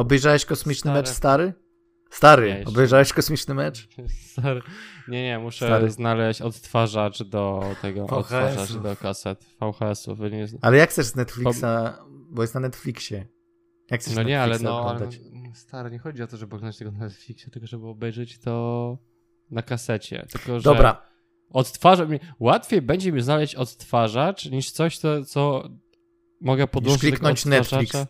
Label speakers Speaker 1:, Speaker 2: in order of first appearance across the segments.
Speaker 1: Obejrzałeś kosmiczny mecz stary? Stary,
Speaker 2: Nie,
Speaker 1: obejrzałeś kosmiczny mecz?
Speaker 2: Stary. Nie, nie, muszę
Speaker 1: Stary.
Speaker 2: znaleźć odtwarzacz do tego,
Speaker 1: VHS-ów.
Speaker 2: odtwarzacz do kaset VHS-ów. Nie,
Speaker 1: Ale jak chcesz z Netflixa, bo jest na Netflixie. Jak chcesz
Speaker 2: no nie, ale no, ale,
Speaker 1: oglądać?
Speaker 2: no, stary, nie chodzi o to, żeby oglądać tego na Netflixie, tylko żeby obejrzeć to na kasecie. Tylko, że
Speaker 1: Dobra,
Speaker 2: odtwarzacz, mi- łatwiej będzie mi znaleźć odtwarzacz niż coś, co, co mogę podłączyć do
Speaker 1: kliknąć Netflix.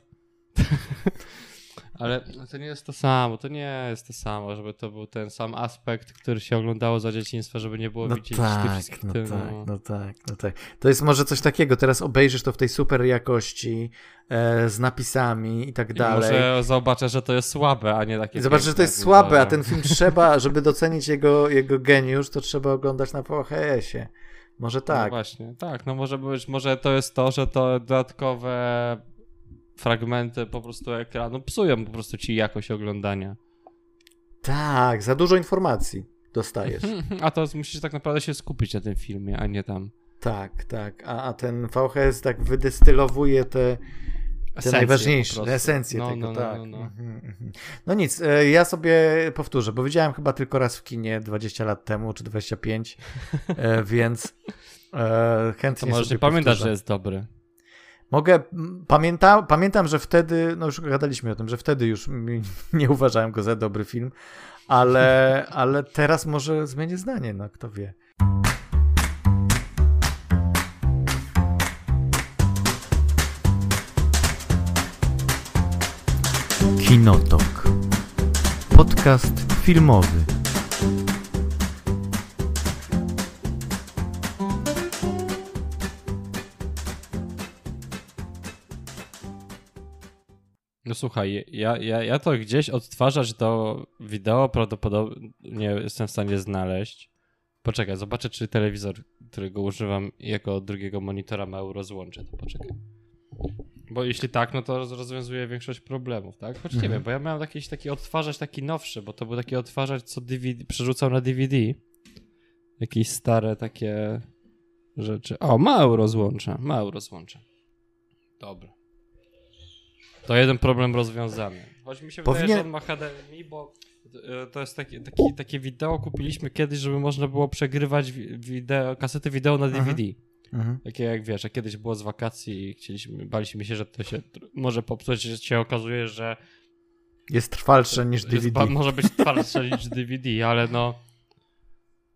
Speaker 2: Ale to nie jest to samo, to nie jest to samo, żeby to był ten sam aspekt, który się oglądało za dzieciństwa, żeby nie było
Speaker 1: no
Speaker 2: widzieć
Speaker 1: tak,
Speaker 2: wszystkich
Speaker 1: no
Speaker 2: tym,
Speaker 1: tak, no tak, no tak. To jest może coś takiego, teraz obejrzysz to w tej super jakości, e, z napisami i tak
Speaker 2: I
Speaker 1: dalej.
Speaker 2: może zobaczę, że to jest słabe, a nie takie
Speaker 1: I zobaczysz, że to jest słabe, a ten film trzeba, żeby docenić jego, jego geniusz, to trzeba oglądać na VHS-ie. Może
Speaker 2: No
Speaker 1: tak.
Speaker 2: właśnie, tak, no może być, może to jest to, że to dodatkowe fragmenty po prostu ekranu psują po prostu ci jakość oglądania.
Speaker 1: tak, za dużo informacji dostajesz.
Speaker 2: A to musisz tak naprawdę się skupić na tym filmie, a nie tam.
Speaker 1: tak, tak. A, a ten VHS tak wydestylowuje te, te najważniejsze, esencje
Speaker 2: no,
Speaker 1: tego,
Speaker 2: no,
Speaker 1: tak.
Speaker 2: No, no, no.
Speaker 1: Mhm, mhm. no nic, e, ja sobie powtórzę, bo widziałem chyba tylko raz w kinie 20 lat temu, czy 25, e, więc e,
Speaker 2: To
Speaker 1: chętnie sobie
Speaker 2: nie pamiętać,
Speaker 1: powtórzę.
Speaker 2: że jest dobry.
Speaker 1: Mogę, pamięta, pamiętam, że wtedy, no już gadaliśmy o tym, że wtedy już nie uważałem go za dobry film, ale, ale teraz może zmienię zdanie, no kto wie. Kinotok. Podcast filmowy.
Speaker 2: No słuchaj, ja, ja, ja to gdzieś odtwarzać do wideo prawdopodobnie jestem w stanie znaleźć. Poczekaj, zobaczę, czy telewizor, którego używam jako drugiego monitora ma rozłącze. To poczekaj. Bo jeśli tak, no to roz- rozwiązuje większość problemów, tak? Choć nie
Speaker 1: Mhm.
Speaker 2: wiem, bo ja miałem jakiś taki odtwarzacz taki nowszy, bo to był taki odtwarzacz, co DVD, przerzucał na DVD. Jakieś stare takie rzeczy. O, ma rozłącza, ma rozłącza. Dobra. To jeden problem rozwiązany. Choć mi się wydaje,
Speaker 1: Powinien-
Speaker 2: że on ma HDMI, bo e, to jest taki, taki, takie wideo kupiliśmy kiedyś, żeby można było przegrywać wi- wideo, kasety wideo na
Speaker 1: Mhm.
Speaker 2: DVD.
Speaker 1: Mhm.
Speaker 2: Takie jak wiesz, a kiedyś było z wakacji i chcieliśmy, baliśmy się, że to się może popsuć, że się okazuje, że
Speaker 1: Jest trwalsze niż
Speaker 2: jest,
Speaker 1: DVD.
Speaker 2: ba- może być twardsze niż DVD, ale no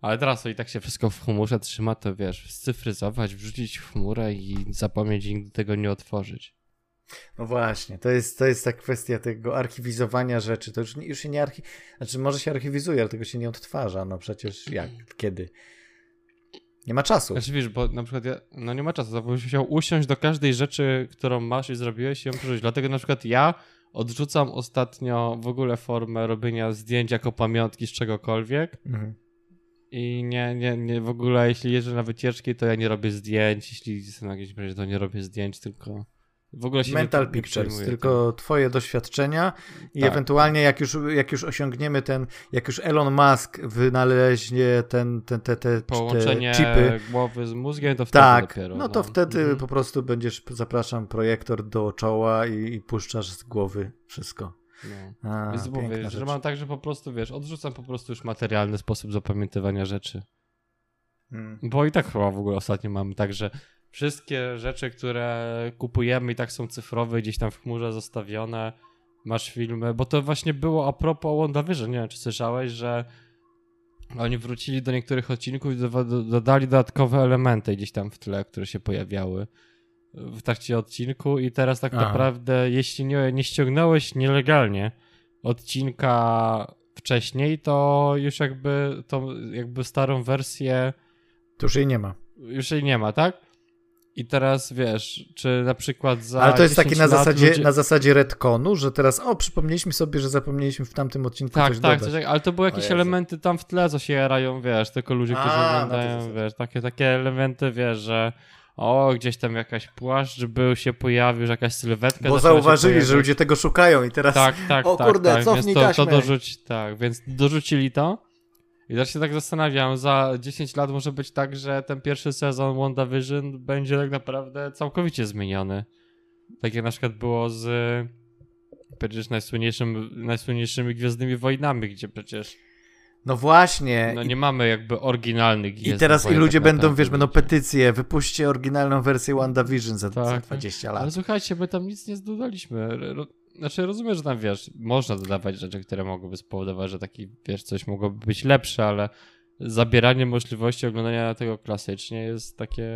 Speaker 2: ale teraz to i tak się wszystko w chmurze trzyma, to wiesz, scyfryzować, wrzucić w chmurę i zapomnieć i nigdy tego nie otworzyć.
Speaker 1: No właśnie, to jest, to jest ta kwestia tego archiwizowania rzeczy. To już, już się nie archi... Znaczy, może się archiwizuje, ale tego się nie odtwarza. No przecież jak, kiedy? Nie ma czasu.
Speaker 2: Znaczy wiesz, bo na przykład ja, no nie ma czasu, byś musiał usiąść do każdej rzeczy, którą masz i zrobiłeś i ją przerzucić. Dlatego na przykład ja odrzucam ostatnio w ogóle formę robienia zdjęć jako pamiątki z czegokolwiek
Speaker 1: Mhm.
Speaker 2: i nie, nie, nie w ogóle jeśli jeżdżę na wycieczki, to ja nie robię zdjęć, jeśli jestem na jakiejś imprezie, to nie robię zdjęć, tylko w ogóle się
Speaker 1: Mental
Speaker 2: nie,
Speaker 1: pictures,
Speaker 2: przejmuję
Speaker 1: tylko twoje doświadczenia i
Speaker 2: Tak.
Speaker 1: ewentualnie jak już, jak już osiągniemy ten, jak już Elon Musk wynaleźnie ten, ten, te, te.
Speaker 2: Połączenie
Speaker 1: te chipy,
Speaker 2: głowy z mózgiem, to wtedy
Speaker 1: tak,
Speaker 2: dopiero.
Speaker 1: no to wtedy
Speaker 2: Mhm.
Speaker 1: po prostu będziesz, zapraszam, projektor do czoła i, i puszczasz z głowy wszystko.
Speaker 2: No.
Speaker 1: A,
Speaker 2: Więc mówię, że mam tak, że po prostu, wiesz, odrzucam po prostu już materialny sposób zapamiętywania rzeczy.
Speaker 1: Mm.
Speaker 2: Bo i tak chyba w ogóle ostatnio mamy tak, że wszystkie rzeczy, które kupujemy i tak są cyfrowe, gdzieś tam w chmurze zostawione, masz filmy, bo to właśnie było a propos WandaVision, nie wiem czy słyszałeś, że oni wrócili do niektórych odcinków i do, do, dodali dodatkowe elementy gdzieś tam w tle, które się pojawiały w trakcie odcinku i teraz tak
Speaker 1: Aha.
Speaker 2: naprawdę, jeśli nie, nie ściągnąłeś nielegalnie odcinka wcześniej, to już jakby tą jakby starą wersję
Speaker 1: To już jej nie ma.
Speaker 2: już jej nie ma, tak? I teraz wiesz, czy na przykład za.
Speaker 1: Ale to jest
Speaker 2: 10
Speaker 1: taki na zasadzie,
Speaker 2: ludzie-
Speaker 1: na zasadzie retconu, że teraz, o, przypomnieliśmy sobie, że zapomnieliśmy w tamtym odcinku
Speaker 2: Tak,
Speaker 1: coś
Speaker 2: tak,
Speaker 1: dodać.
Speaker 2: coś, tak, ale to były jakieś elementy tam w tle, co się jarają, wiesz, tylko ludzie, którzy
Speaker 1: A, tej
Speaker 2: oglądają,
Speaker 1: zasadzie.
Speaker 2: wiesz, takie, takie elementy, wiesz, że o, gdzieś tam jakaś płaszcz był, się pojawił, że jakaś sylwetka
Speaker 1: Bo zauważyli, że ludzie tego szukają i teraz
Speaker 2: Tak, tak,
Speaker 1: O
Speaker 2: tak,
Speaker 1: kurde,
Speaker 2: tak,
Speaker 1: cofnij
Speaker 2: więc to, to dorzuć, tak, więc dorzucili to. I teraz się tak zastanawiam, za 10 lat może być tak, że ten pierwszy sezon WandaVision będzie tak naprawdę całkowicie zmieniony. Tak jak na przykład było z przecież najsłynniejszym, najsłynniejszymi Gwiezdnymi Wojnami, gdzie przecież
Speaker 1: No właśnie.
Speaker 2: no
Speaker 1: I-
Speaker 2: nie mamy jakby oryginalnych
Speaker 1: I teraz i ludzie
Speaker 2: tak
Speaker 1: będą, wiesz, będą petycje, wypuśćcie oryginalną wersję WandaVision za, za
Speaker 2: Tak.
Speaker 1: 20
Speaker 2: Ale
Speaker 1: lat.
Speaker 2: słuchajcie, my tam nic nie dodaliśmy. Znaczy rozumiem, że tam wiesz, można dodawać rzeczy, które mogłyby spowodować, że taki, wiesz, coś mogłoby być lepsze, ale zabieranie możliwości oglądania tego klasycznie jest takie...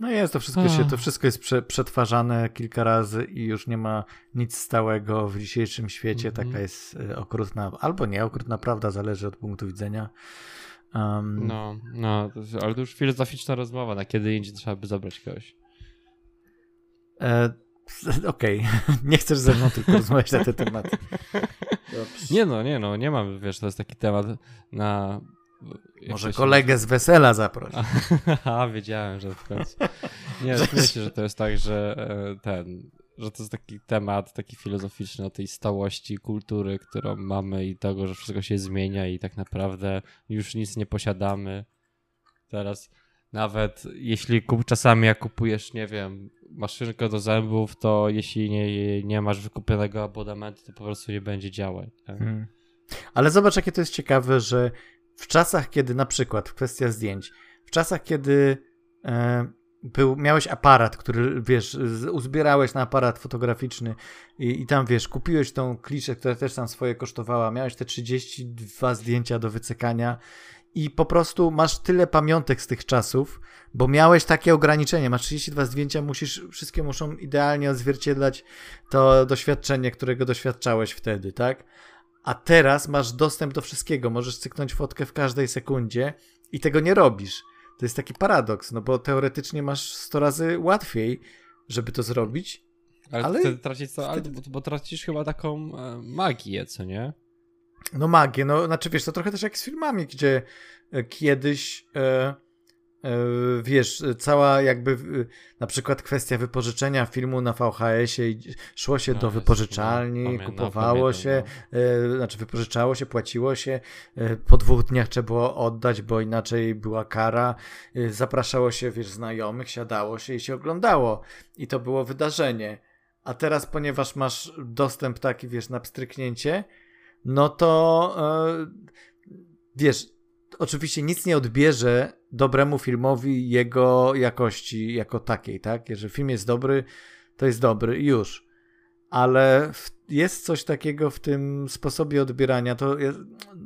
Speaker 1: No jest, to wszystko, się, to wszystko jest prze, przetwarzane kilka razy i już nie ma nic stałego w dzisiejszym świecie.
Speaker 2: Mhm.
Speaker 1: Taka jest y, okrutna, albo nie okrutna prawda, zależy od punktu widzenia. Um,
Speaker 2: No, no, ale to już filozoficzna rozmowa, na kiedy indziej trzeba by zabrać kogoś.
Speaker 1: e, Okej, nie chcesz ze mną tylko rozmawiać na te tematy. Dobrze.
Speaker 2: Nie no, nie no, nie mam, wiesz, to jest taki temat na...
Speaker 1: Może
Speaker 2: się-
Speaker 1: kolegę z wesela zaproś.
Speaker 2: Aha, wiedziałem, że w końcu. Nie, myślę, że to jest tak, że e, ten, że to jest taki temat taki filozoficzny o tej stałości kultury, którą mamy i tego, że wszystko się zmienia i tak naprawdę już nic nie posiadamy. Teraz nawet jeśli kup, czasami jak kupujesz, nie wiem, maszynkę do zębów, to jeśli nie, nie masz wykupionego abonamentu, to po prostu nie będzie działać. Tak?
Speaker 1: Hmm. Ale zobacz, jakie to jest ciekawe, że w czasach, kiedy na przykład, kwestia zdjęć, w czasach, kiedy e, był, miałeś aparat, który, wiesz, uzbierałeś na aparat fotograficzny i, i tam, wiesz, kupiłeś tą kliszę, która też tam swoje kosztowała, miałeś te 32 zdjęcia do wycekania i po prostu masz tyle pamiątek z tych czasów, bo miałeś takie ograniczenie, masz 32 zdjęcia, musisz, wszystkie muszą idealnie odzwierciedlać to doświadczenie, którego doświadczałeś wtedy, tak? A teraz masz dostęp do wszystkiego, możesz cyknąć fotkę w każdej sekundzie i tego nie robisz. To jest taki paradoks, no bo teoretycznie masz 100 razy łatwiej, żeby to zrobić.
Speaker 2: Ale,
Speaker 1: Ale
Speaker 2: tracisz co, ale,
Speaker 1: wtedy-
Speaker 2: bo, bo tracisz chyba taką e, magię, co nie?
Speaker 1: No magię, no znaczy wiesz, to trochę też jak z filmami, gdzie e, kiedyś e, e, wiesz, e, cała jakby e, na przykład kwestia wypożyczenia filmu na VHS-ie szło się
Speaker 2: No,
Speaker 1: do wypożyczalni,
Speaker 2: no,
Speaker 1: kupowało
Speaker 2: pamiętam,
Speaker 1: się,
Speaker 2: no.
Speaker 1: e, znaczy wypożyczało się, płaciło się, po dwóch dniach trzeba było oddać, bo inaczej była kara, zapraszało się, wiesz, znajomych, siadało się i się oglądało i to było wydarzenie. A teraz, ponieważ masz dostęp taki, wiesz, na pstryknięcie, no to e, wiesz, oczywiście nic nie odbierze dobremu filmowi jego jakości jako takiej, tak? Jeżeli film jest dobry, to jest dobry już. Ale w, jest coś takiego w tym sposobie odbierania, to jest,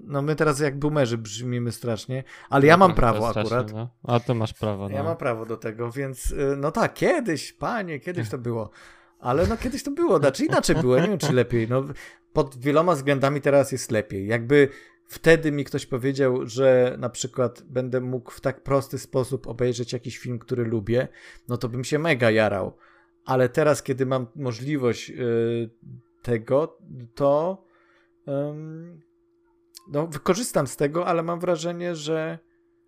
Speaker 1: no my teraz jak boomerzy brzmimy strasznie, ale ja mam
Speaker 2: Trochę
Speaker 1: prawo akurat.
Speaker 2: No. A to masz prawo, no.
Speaker 1: Ja mam prawo do tego, więc y, no tak, kiedyś, panie, kiedyś to było. Ale no kiedyś to było, znaczy inaczej było, nie wiem czy lepiej. No, pod wieloma względami teraz jest lepiej. Jakby wtedy mi ktoś powiedział, że na przykład będę mógł w tak prosty sposób obejrzeć jakiś film, który lubię, no to bym się mega jarał. Ale teraz, kiedy mam możliwość y, tego, to ym, no, wykorzystam z tego, ale mam wrażenie, że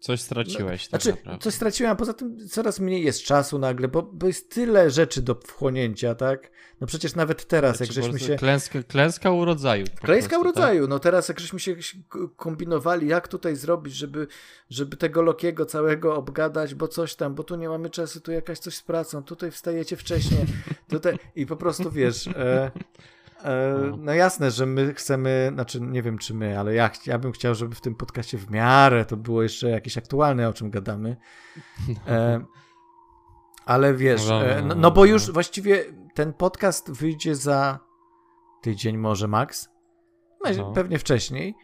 Speaker 2: Coś straciłeś tak
Speaker 1: znaczy,
Speaker 2: naprawdę.
Speaker 1: coś straciłem, a poza tym coraz mniej jest czasu nagle, bo, bo jest tyle rzeczy do wchłonięcia, tak? No przecież nawet teraz,
Speaker 2: Znaczy,
Speaker 1: jak żeśmy się...
Speaker 2: Klęska, klęska urodzaju. po
Speaker 1: Klejska
Speaker 2: prostu, tak?
Speaker 1: urodzaju, no teraz jak żeśmy się kombinowali, jak tutaj zrobić, żeby, żeby tego Lokiego całego obgadać, bo coś tam, bo tu nie mamy czasu, tu jakaś coś z pracą, tutaj wstajecie wcześniej, tutaj i po prostu wiesz... E,
Speaker 2: No.
Speaker 1: no jasne, że my chcemy, znaczy nie wiem czy my, ale ja, ja bym chciał, żeby w tym podcaście w miarę to było jeszcze jakieś aktualne, o czym gadamy. E, ale wiesz,
Speaker 2: No,
Speaker 1: e,
Speaker 2: no,
Speaker 1: no,
Speaker 2: no,
Speaker 1: bo już właściwie ten podcast wyjdzie za tydzień może max. No. Pewnie wcześniej.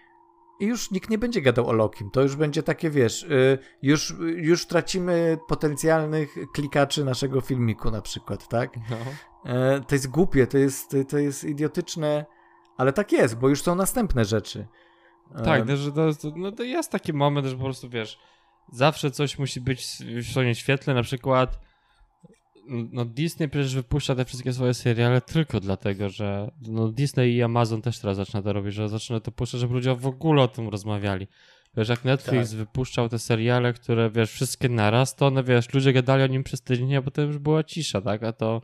Speaker 1: I już nikt nie będzie gadał o Lokim. To już będzie takie, wiesz, y, już, już tracimy potencjalnych klikaczy naszego filmiku na przykład, tak?
Speaker 2: No.
Speaker 1: E, To jest głupie, to jest, to jest idiotyczne, ale tak jest, bo już są następne rzeczy. E,
Speaker 2: Tak, no, że to, to, no to jest taki moment, że po prostu wiesz, zawsze coś musi być w swoim świetle, na przykład no Disney przecież wypuszcza te wszystkie swoje seriale tylko dlatego, że no Disney i Amazon też teraz zaczyna to robić, że zaczyna to puszczać, żeby ludzie w ogóle o tym rozmawiali. Wiesz, jak Netflix
Speaker 1: Tak.
Speaker 2: wypuszczał te seriale, które wiesz, wszystkie naraz, to one wiesz, ludzie gadali o nim przez tydzień, a potem już była cisza, tak? A to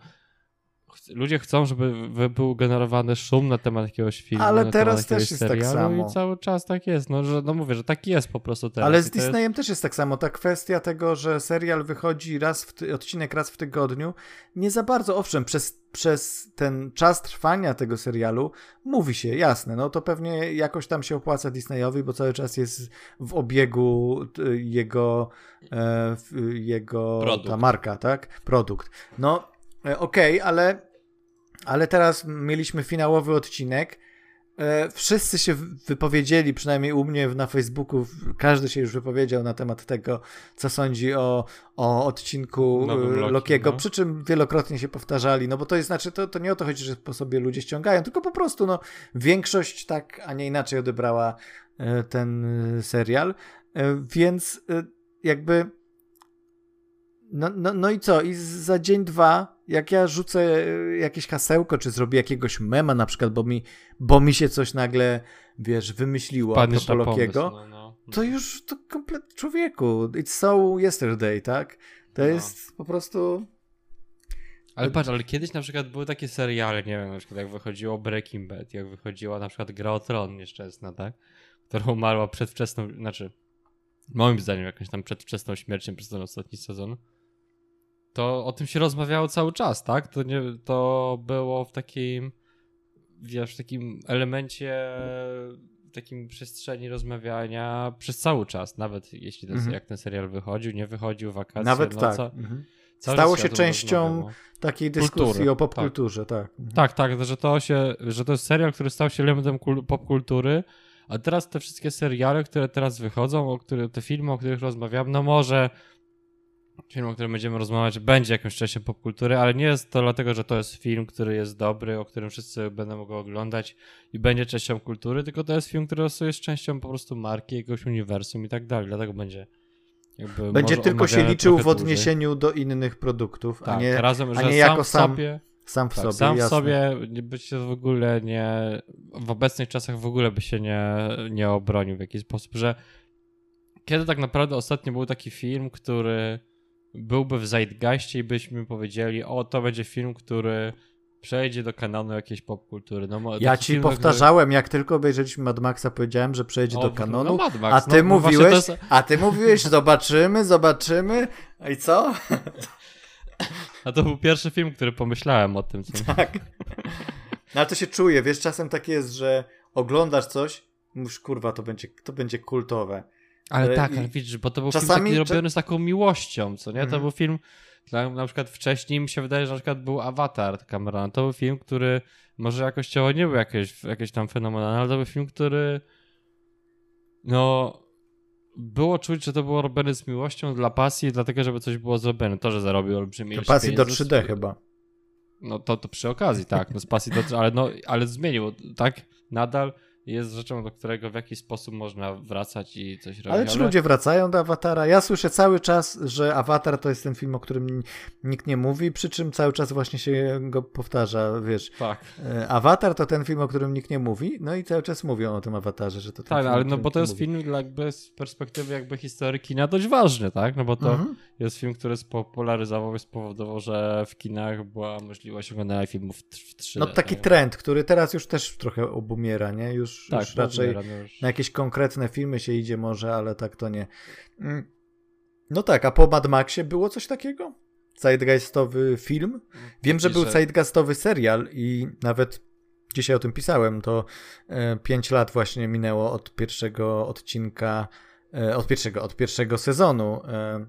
Speaker 2: ludzie chcą, żeby był generowany szum na temat jakiegoś filmu,
Speaker 1: Ale
Speaker 2: na
Speaker 1: teraz
Speaker 2: temat
Speaker 1: też jest tak samo.
Speaker 2: i cały czas tak jest. No, że, no mówię, że tak jest po prostu teraz.
Speaker 1: Ale z
Speaker 2: to jest-
Speaker 1: Disneyem też jest tak samo. Ta kwestia tego, że serial wychodzi raz w ty- odcinek raz w tygodniu, nie za bardzo. Owszem, przez, przez ten czas trwania tego serialu mówi się, jasne, no to pewnie jakoś tam się opłaca Disneyowi, bo cały czas jest w obiegu jego, e, jego
Speaker 2: Produkt.
Speaker 1: ta marka, tak? Produkt. No, e, okej, ale, ale teraz mieliśmy finałowy odcinek. E, Wszyscy się wypowiedzieli, przynajmniej u mnie na Facebooku, każdy się już wypowiedział na temat tego, co sądzi o, o odcinku
Speaker 2: Nowym
Speaker 1: e,
Speaker 2: Loki,
Speaker 1: Lokiego,
Speaker 2: no.
Speaker 1: przy czym wielokrotnie się powtarzali, no bo to jest, znaczy, to, to nie o to chodzi, że po sobie ludzie ściągają, tylko po prostu, no, większość tak, a nie inaczej odebrała ten serial, więc jakby no, no, no i co? I za dzień, dwa, jak ja rzucę e, jakieś hasełko, czy zrobię jakiegoś mema na przykład, bo mi, bo mi się coś nagle, wiesz, wymyśliło
Speaker 2: Padniesz pomysł,
Speaker 1: Lokiego,
Speaker 2: no, no.
Speaker 1: to już to komplet człowieku. It's so yesterday, tak? To
Speaker 2: No.
Speaker 1: jest po prostu...
Speaker 2: Ale patrz, ale kiedyś na przykład były takie seriale, nie wiem, na przykład jak wychodziło Breaking Bad, jak wychodziła na przykład Gra o Tron nieszczęsna, tak? Która umarła przedwczesną, znaczy moim zdaniem jakąś tam przedwczesną śmiercią przez ten ostatni sezon. To o tym się rozmawiało cały czas, tak? To, nie, to było w takim, wiesz, w takim elemencie, w takim przestrzeni rozmawiania przez cały czas, nawet jeśli ten,
Speaker 1: Mhm.
Speaker 2: jak ten serial wychodził, nie wychodził, wakacje,
Speaker 1: Nawet
Speaker 2: no,
Speaker 1: tak.
Speaker 2: ca-
Speaker 1: Mhm. Stało się częścią
Speaker 2: rozmawiało.
Speaker 1: takiej dyskusji
Speaker 2: Kultury,
Speaker 1: o popkulturze, tak. Mhm.
Speaker 2: Tak, tak, że to się, że to jest serial, który stał się elementem kul- popkultury, a teraz te wszystkie seriale, które teraz wychodzą, o które, te filmy, o których rozmawiam, no może film, o którym będziemy rozmawiać, będzie jakąś częścią popkultury, ale nie jest to dlatego, że to jest film, który jest dobry, o którym wszyscy będą go oglądać i będzie częścią kultury, tylko to jest film, który jest częścią po prostu marki, jakiegoś uniwersum i tak dalej, dlatego będzie jakby
Speaker 1: Będzie tylko się liczył w
Speaker 2: trochę dłużej.
Speaker 1: odniesieniu do innych produktów,
Speaker 2: tak,
Speaker 1: a nie,
Speaker 2: razem,
Speaker 1: a nie
Speaker 2: sam
Speaker 1: jako
Speaker 2: w
Speaker 1: sam
Speaker 2: sobie
Speaker 1: sam w
Speaker 2: tak,
Speaker 1: sobie.
Speaker 2: sam w sobie by się w ogóle nie. W obecnych czasach w ogóle by się nie, nie obronił w jakiś sposób, że kiedy tak naprawdę ostatnio był taki film, który byłby w zeitgeistie i byśmy powiedzieli, o to będzie film, który przejdzie do kanonu jakiejś popkultury. No,
Speaker 1: Ja ci powtarzałem, jak tylko obejrzeliśmy Mad Maxa, powiedziałem, że przejdzie
Speaker 2: który...
Speaker 1: do
Speaker 2: O,
Speaker 1: kanonu,
Speaker 2: no Mad
Speaker 1: a
Speaker 2: Max,
Speaker 1: ty
Speaker 2: no, no
Speaker 1: mówiłeś,
Speaker 2: jest-
Speaker 1: a ty mówiłeś, zobaczymy, zobaczymy, i co?
Speaker 2: A to był pierwszy film, który pomyślałem o tym. Co...
Speaker 1: Tak. No ale to się czuje, wiesz, czasem tak jest, że oglądasz coś, mówisz, kurwa, to będzie, to będzie kultowe.
Speaker 2: Ale
Speaker 1: E,
Speaker 2: tak, ale widzisz, bo to był
Speaker 1: czasami-
Speaker 2: film robiony z taką miłością, co nie? To
Speaker 1: Mhm.
Speaker 2: był film, dla, na przykład wcześniej mi się wydaje, że na przykład był Avatar Camerona. To był film, który może jakościowo nie był jakieś, jakieś tam fenomenalny, ale to był film, który no było czuć, że to było robione z miłością, dla pasji, dlatego, żeby coś było zrobione. To, że zarobił olbrzymie ilość
Speaker 1: Pasji do
Speaker 2: pieniędzy,
Speaker 1: 3D chyba.
Speaker 2: No to, to przy okazji, tak, no z pasji do, ale, no, ale zmienił, tak? Nadal jest rzeczą, do którego w jakiś sposób można wracać i coś robić.
Speaker 1: Ale czy ludzie wracają do Awatara? Ja słyszę cały czas, że Awatar to jest ten film, o którym nikt nie mówi, przy czym cały czas właśnie się go powtarza, wiesz.
Speaker 2: Tak.
Speaker 1: e, Awatar to ten film, o którym nikt nie mówi, no i cały czas mówią o tym Awatarze, że to ten
Speaker 2: Tak,
Speaker 1: film,
Speaker 2: ale no bo to jest
Speaker 1: mówi.
Speaker 2: film jakby z perspektywy jakby historii kina dość ważny, tak? No bo to
Speaker 1: Mhm.
Speaker 2: jest film, który spopularyzował i spowodował, że w kinach była możliwość oglądania filmów w tr- w 3D.
Speaker 1: No taki
Speaker 2: tak?
Speaker 1: trend, który teraz już też trochę obumiera, nie? Już,
Speaker 2: Tak,
Speaker 1: już raczej
Speaker 2: już.
Speaker 1: na jakieś konkretne filmy się idzie może, ale tak to nie. Mm. No tak, a po Mad Maxie było coś takiego? Zeitgeistowy film? Wiem, że był zeitgeistowy serial i nawet dzisiaj o tym pisałem, to 5 lat właśnie minęło od pierwszego odcinka, e, od pierwszego, od pierwszego sezonu e, e,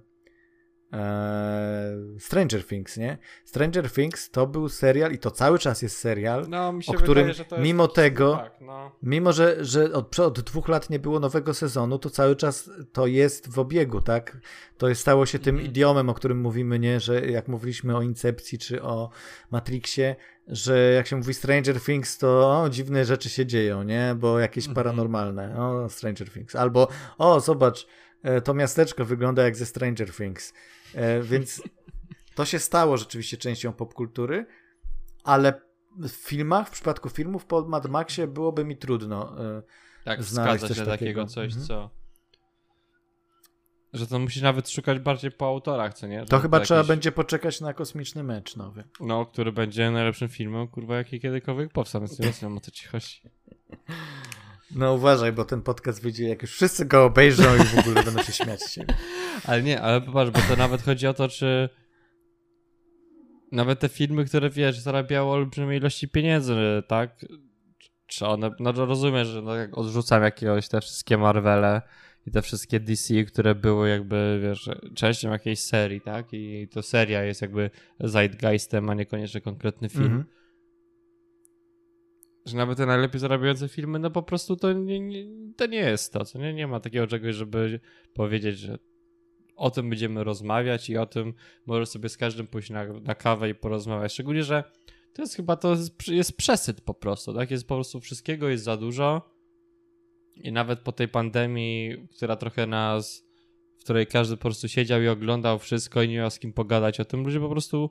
Speaker 1: Stranger Things, nie? Stranger Things to był serial i to cały czas jest serial,
Speaker 2: No,
Speaker 1: o którym
Speaker 2: wydaje, że to jest
Speaker 1: mimo tego-
Speaker 2: Tak, no.
Speaker 1: Mimo, że, że od, od dwóch lat nie było nowego sezonu, to cały czas to jest w obiegu, tak? To jest, stało się tym
Speaker 2: Mhm.
Speaker 1: idiomem, o którym mówimy, nie? Że jak mówiliśmy o Incepcji czy o Matrixie, że jak się mówi Stranger Things, to o, dziwne rzeczy się dzieją, nie? Bo jakieś
Speaker 2: Mhm.
Speaker 1: paranormalne. O, Stranger Things. Albo, o, zobacz, e, to miasteczko wygląda jak ze Stranger Things. E, Więc to się stało rzeczywiście częścią popkultury, ale w filmach, w przypadku filmów po Mad Maxie byłoby mi trudno. e,
Speaker 2: Tak,
Speaker 1: znaleźć coś
Speaker 2: się takiego
Speaker 1: takiego.
Speaker 2: coś,
Speaker 1: Mhm.
Speaker 2: co... że to musisz nawet szukać bardziej po autorach, co nie? Że
Speaker 1: To chyba
Speaker 2: jakiś,
Speaker 1: trzeba będzie poczekać na kosmiczny mecz nowy.
Speaker 2: No, który będzie najlepszym filmem, kurwa, jaki kiedykolwiek powstał, więc nie rozumiem, o co ci chodzi.
Speaker 1: No uważaj, bo ten podcast wyjdzie, jak już wszyscy go obejrzą i w ogóle będą się śmiać z siebie.
Speaker 2: Ale nie, ale popatrz, bo to nawet chodzi o to, czy nawet te filmy, które wiesz, zarabiały olbrzymie ilości pieniędzy, tak? Czy one, no rozumiem, że no, jak odrzucam jakiegoś te wszystkie Marvele i te wszystkie DC, które były jakby, wiesz, częścią jakiejś serii, tak? I to seria jest jakby zeitgeistem, a niekoniecznie konkretny film.
Speaker 1: Mhm.
Speaker 2: Że nawet te najlepiej zarabiające filmy, no po prostu to nie, nie, to nie jest to, co nie? Nie ma takiego czegoś, żeby powiedzieć, że o tym będziemy rozmawiać i o tym możesz sobie z każdym pójść na, na kawę i porozmawiać. Szczególnie, że to jest chyba, to jest, jest przesyt po prostu, tak? Jest po prostu wszystkiego, jest za dużo i nawet po tej pandemii, która trochę nas, w której każdy po prostu siedział i oglądał wszystko i nie miał z kim pogadać o tym, ludzie po prostu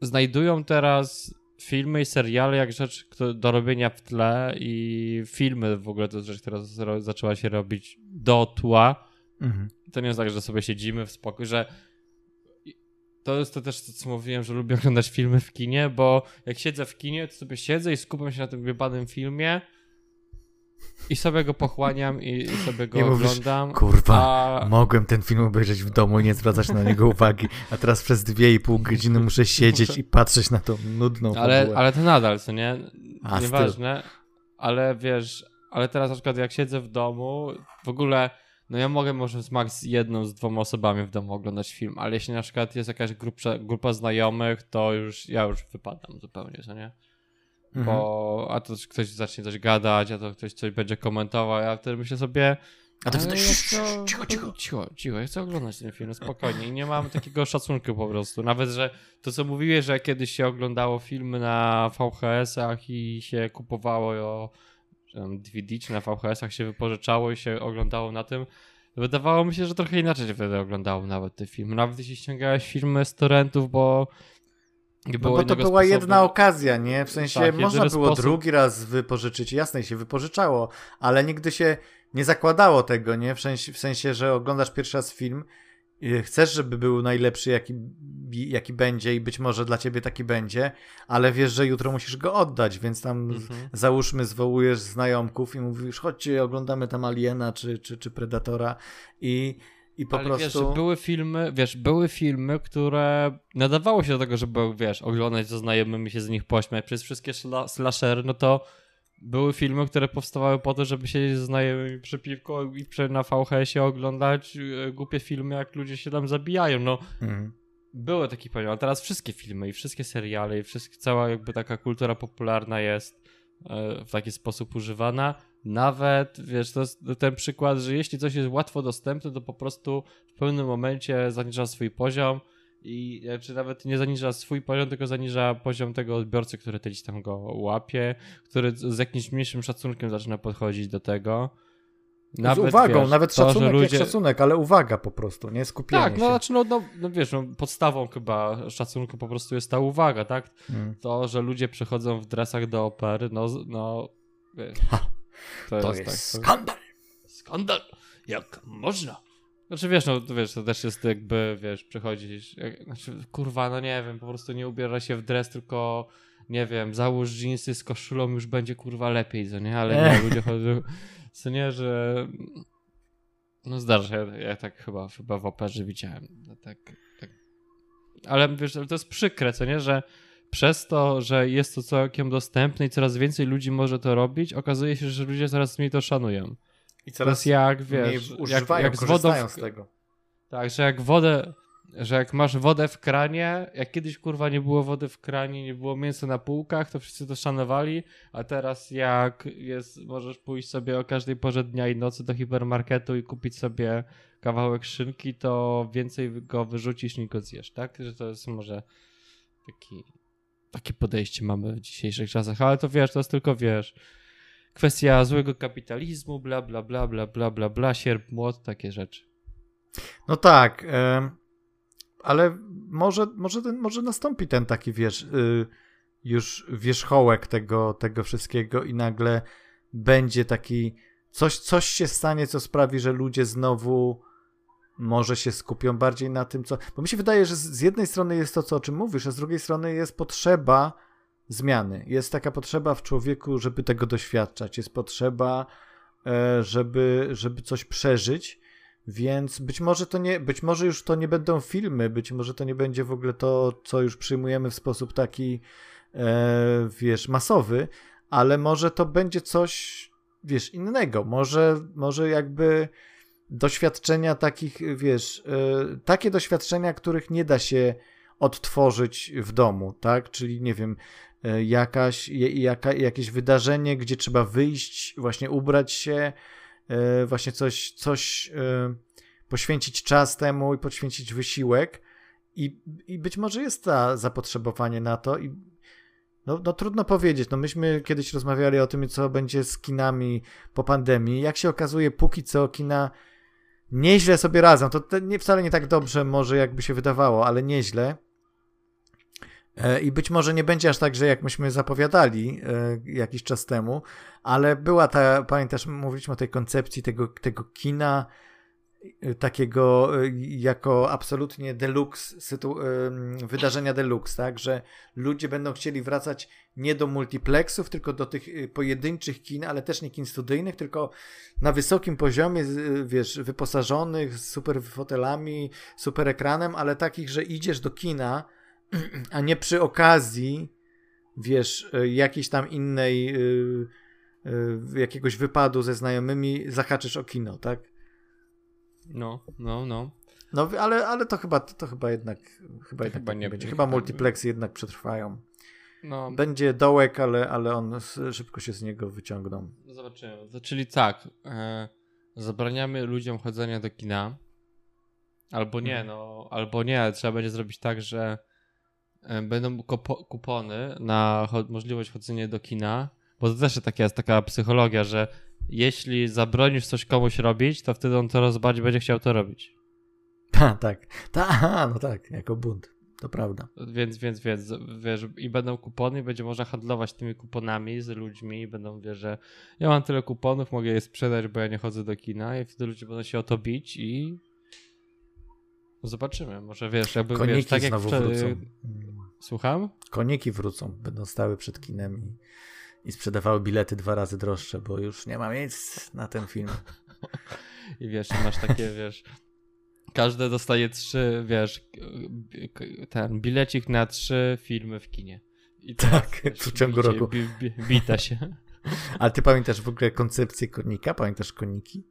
Speaker 2: znajdują teraz filmy i seriale jak rzecz do robienia w tle i filmy w ogóle to jest rzecz, która zaczęła się robić do tła. Mhm. To nie jest tak, że sobie siedzimy w spokoju, że to jest to też, co mówiłem, że lubię oglądać filmy w kinie, bo jak siedzę w kinie, to sobie siedzę i skupiam się na tym wypadnym filmie i sobie go pochłaniam i, i sobie go oglądam.
Speaker 1: kurwa, a... mogłem ten film obejrzeć w domu i nie zwracać na niego uwagi, a teraz przez dwie i pół godziny muszę siedzieć muszę... i patrzeć na tą nudną
Speaker 2: ale, ale to nadal, co nie? A, Nieważne, styl. ale wiesz, ale teraz na przykład jak siedzę w domu, w ogóle no ja mogę może z max jedną, z dwoma osobami w domu oglądać film, ale jeśli na przykład jest jakaś grupa, grupa znajomych, to już ja już wypadam zupełnie, co nie? Mhm. Bo a to ktoś zacznie coś gadać, a to ktoś coś będzie komentował, ja wtedy myślę sobie.
Speaker 1: A to
Speaker 2: cicho, cicho, cicho. Cicho, cicho, ja chcę oglądać ten film, no spokojnie. I nie mam takiego szacunku po prostu. Nawet, że to co mówiłeś, że kiedyś się oglądało filmy na VHS-ach i się kupowało o DVD czy na VHS-ach się wypożyczało i się oglądało na tym. Wydawało mi się, że trochę inaczej się wtedy oglądało nawet te filmy. Nawet jeśli ściągałeś filmy z torrentów, bo
Speaker 1: no bo to była sposobu. jedna okazja, nie? W sensie tak, można było sposób... drugi raz wypożyczyć, jasne się wypożyczało, ale nigdy się nie zakładało tego, nie? W sensie, w sensie że oglądasz pierwszy raz film, chcesz, żeby był najlepszy, jaki, jaki będzie i być może dla ciebie taki będzie, ale wiesz, że jutro musisz go oddać, więc tam mhm. załóżmy, zwołujesz znajomków i mówisz, chodźcie, oglądamy tam Aliena czy, czy, czy Predatora i i po
Speaker 2: Ale
Speaker 1: prostu.
Speaker 2: Wiesz, były filmy, wiesz, były filmy, które nadawało się do tego, żeby, wiesz, oglądać ze znajomymi się z nich pośmiać. Przez wszystkie sla slashery, no to były filmy, które powstawały po to, żeby siedzieć ze znajomymi przy piwku i na VHS-ie oglądać e, głupie filmy, jak ludzie się tam zabijają. No, mhm. były takie filmy, a teraz wszystkie filmy i wszystkie seriale i wszystkie, cała jakby taka kultura popularna jest e, w taki sposób używana nawet, wiesz, to jest ten przykład, że jeśli coś jest łatwo dostępne, to po prostu w pewnym momencie zaniża swój poziom i czy znaczy nawet nie zaniża swój poziom, tylko zaniża poziom tego odbiorcy, który gdzieś tam go łapie, który z jakimś mniejszym szacunkiem zaczyna podchodzić do tego.
Speaker 1: Nawet, z uwagą, wiesz, nawet to, szacunek ludzie... jak szacunek, ale uwaga po prostu, nie skupienie
Speaker 2: Tak,
Speaker 1: no,
Speaker 2: znaczy, no, no, no wiesz, no, podstawą chyba szacunku po prostu jest ta uwaga, tak? Hmm. To, że ludzie przychodzą w dresach do opery, no, no wiesz,
Speaker 1: to, to jest, jest tak, skandal.
Speaker 2: Skandal. Jak można? Znaczy wiesz, no wiesz, to też jest jakby, wiesz, przychodzisz, jak, znaczy kurwa, no nie wiem, po prostu nie ubiera się w dres, tylko nie wiem, załóż dżinsy z koszulą już będzie kurwa lepiej, co nie? Ale nie, ludzie chodzą, co nie, że no zdarza się, ja, ja tak chyba, chyba w operze widziałem, no tak, tak. Ale wiesz, to jest przykre, co nie, że przez to, że jest to całkiem dostępne i coraz więcej ludzi może to robić, okazuje się, że ludzie coraz mniej to szanują.
Speaker 1: I coraz jak, wiesz, używają, jak, jak z wodą w... z tego.
Speaker 2: Tak, że jak wodę, że jak masz wodę w kranie, jak kiedyś kurwa nie było wody w kranie, nie było mięsa na półkach, to wszyscy to szanowali, a teraz jak jest, możesz pójść sobie o każdej porze dnia i nocy do hipermarketu i kupić sobie kawałek szynki, to więcej go wyrzucisz niż go zjesz, tak? Że to jest może taki takie podejście mamy w dzisiejszych czasach, ale to wiesz, to jest tylko, wiesz, kwestia złego kapitalizmu, bla, bla, bla, bla, bla, bla, bla, sierp, młot, takie rzeczy.
Speaker 1: No tak, ale może, może, ten, może nastąpi ten taki, wiesz, y, już wierzchołek tego, tego wszystkiego i nagle będzie taki, coś, coś się stanie, co sprawi, że ludzie znowu może się skupią bardziej na tym, co. Bo mi się wydaje, że z jednej strony jest to, co o czym mówisz, a z drugiej strony jest potrzeba zmiany. Jest taka potrzeba w człowieku, żeby tego doświadczać. Jest potrzeba, e, żeby, żeby coś przeżyć. Więc być może to nie, być może już to nie będą filmy, być może to nie będzie w ogóle to, co już przyjmujemy w sposób taki, e, wiesz, masowy, ale może to będzie coś, wiesz, innego. Może, może jakby doświadczenia takich, wiesz, y, takie doświadczenia, których nie da się odtworzyć w domu, tak? Czyli nie wiem, y, jakaś, jaka, jakieś wydarzenie, gdzie trzeba wyjść, właśnie ubrać się, y, właśnie coś, coś poświęcić czas temu i poświęcić wysiłek. I, I być może jest ta zapotrzebowanie na to i no, no trudno powiedzieć. No myśmy kiedyś rozmawiali o tym, co będzie z kinami po pandemii. Jak się okazuje, póki co kina nieźle sobie radzą. To nie, wcale nie tak dobrze może jakby się wydawało, ale nieźle. E, I być może nie będzie aż tak, że jak myśmy zapowiadali e, jakiś czas temu, ale była ta, pamiętasz, mówiliśmy o tej koncepcji tego, tego kina, takiego y, jako absolutnie deluxe, sytu, wydarzenia deluxe, tak, że ludzie będą chcieli wracać nie do multiplexów, tylko do tych y, pojedynczych kin, ale też nie kin studyjnych, tylko na wysokim poziomie, wiesz, wyposażonych, z super fotelami, super ekranem, ale takich, że idziesz do kina, a nie przy okazji, wiesz, jakiejś tam innej, jakiegoś wypadu ze znajomymi zahaczysz o kino, tak?
Speaker 2: No, no, no.
Speaker 1: No, ale, ale to chyba to, to chyba jednak chyba, jednak chyba tak nie będzie. Chyba multiplexy jednak przetrwają. No. Będzie dołek, ale, ale on szybko się z niego wyciągną.
Speaker 2: Zobaczymy. Czyli tak, e, zabraniamy ludziom chodzenia do kina. Albo nie, mhm. no, albo nie, trzeba będzie zrobić tak, że e, będą kupony na cho możliwość chodzenia do kina, bo to też taka jest taka psychologia, że jeśli zabronisz coś komuś robić, to wtedy on coraz bardziej będzie chciał to robić.
Speaker 1: Ta, tak. Ta, no tak, jako bunt. To prawda.
Speaker 2: Więc, więc, więc, wiesz, i będą kupony, i będzie można handlować tymi kuponami z ludźmi, i będą, wiesz, że ja mam tyle kuponów, mogę je sprzedać, bo ja nie chodzę do kina, i wtedy ludzie będą się o to bić i zobaczymy. Może wiesz, jakby
Speaker 1: Koniki
Speaker 2: wiesz, tak
Speaker 1: znowu jak wrócą.
Speaker 2: Słucham?
Speaker 1: Koniki wrócą, będą stały przed kinem i i sprzedawały bilety dwa razy droższe, bo już nie ma miejsc na ten film.
Speaker 2: I wiesz, masz takie, wiesz, każde dostaje trzy, wiesz, ten bilecik na trzy filmy w kinie.
Speaker 1: I tak, wiesz, w ciągu bicie, roku. Bi,
Speaker 2: bi, bita się.
Speaker 1: Ale ty pamiętasz w ogóle koncepcję konika? Pamiętasz koniki?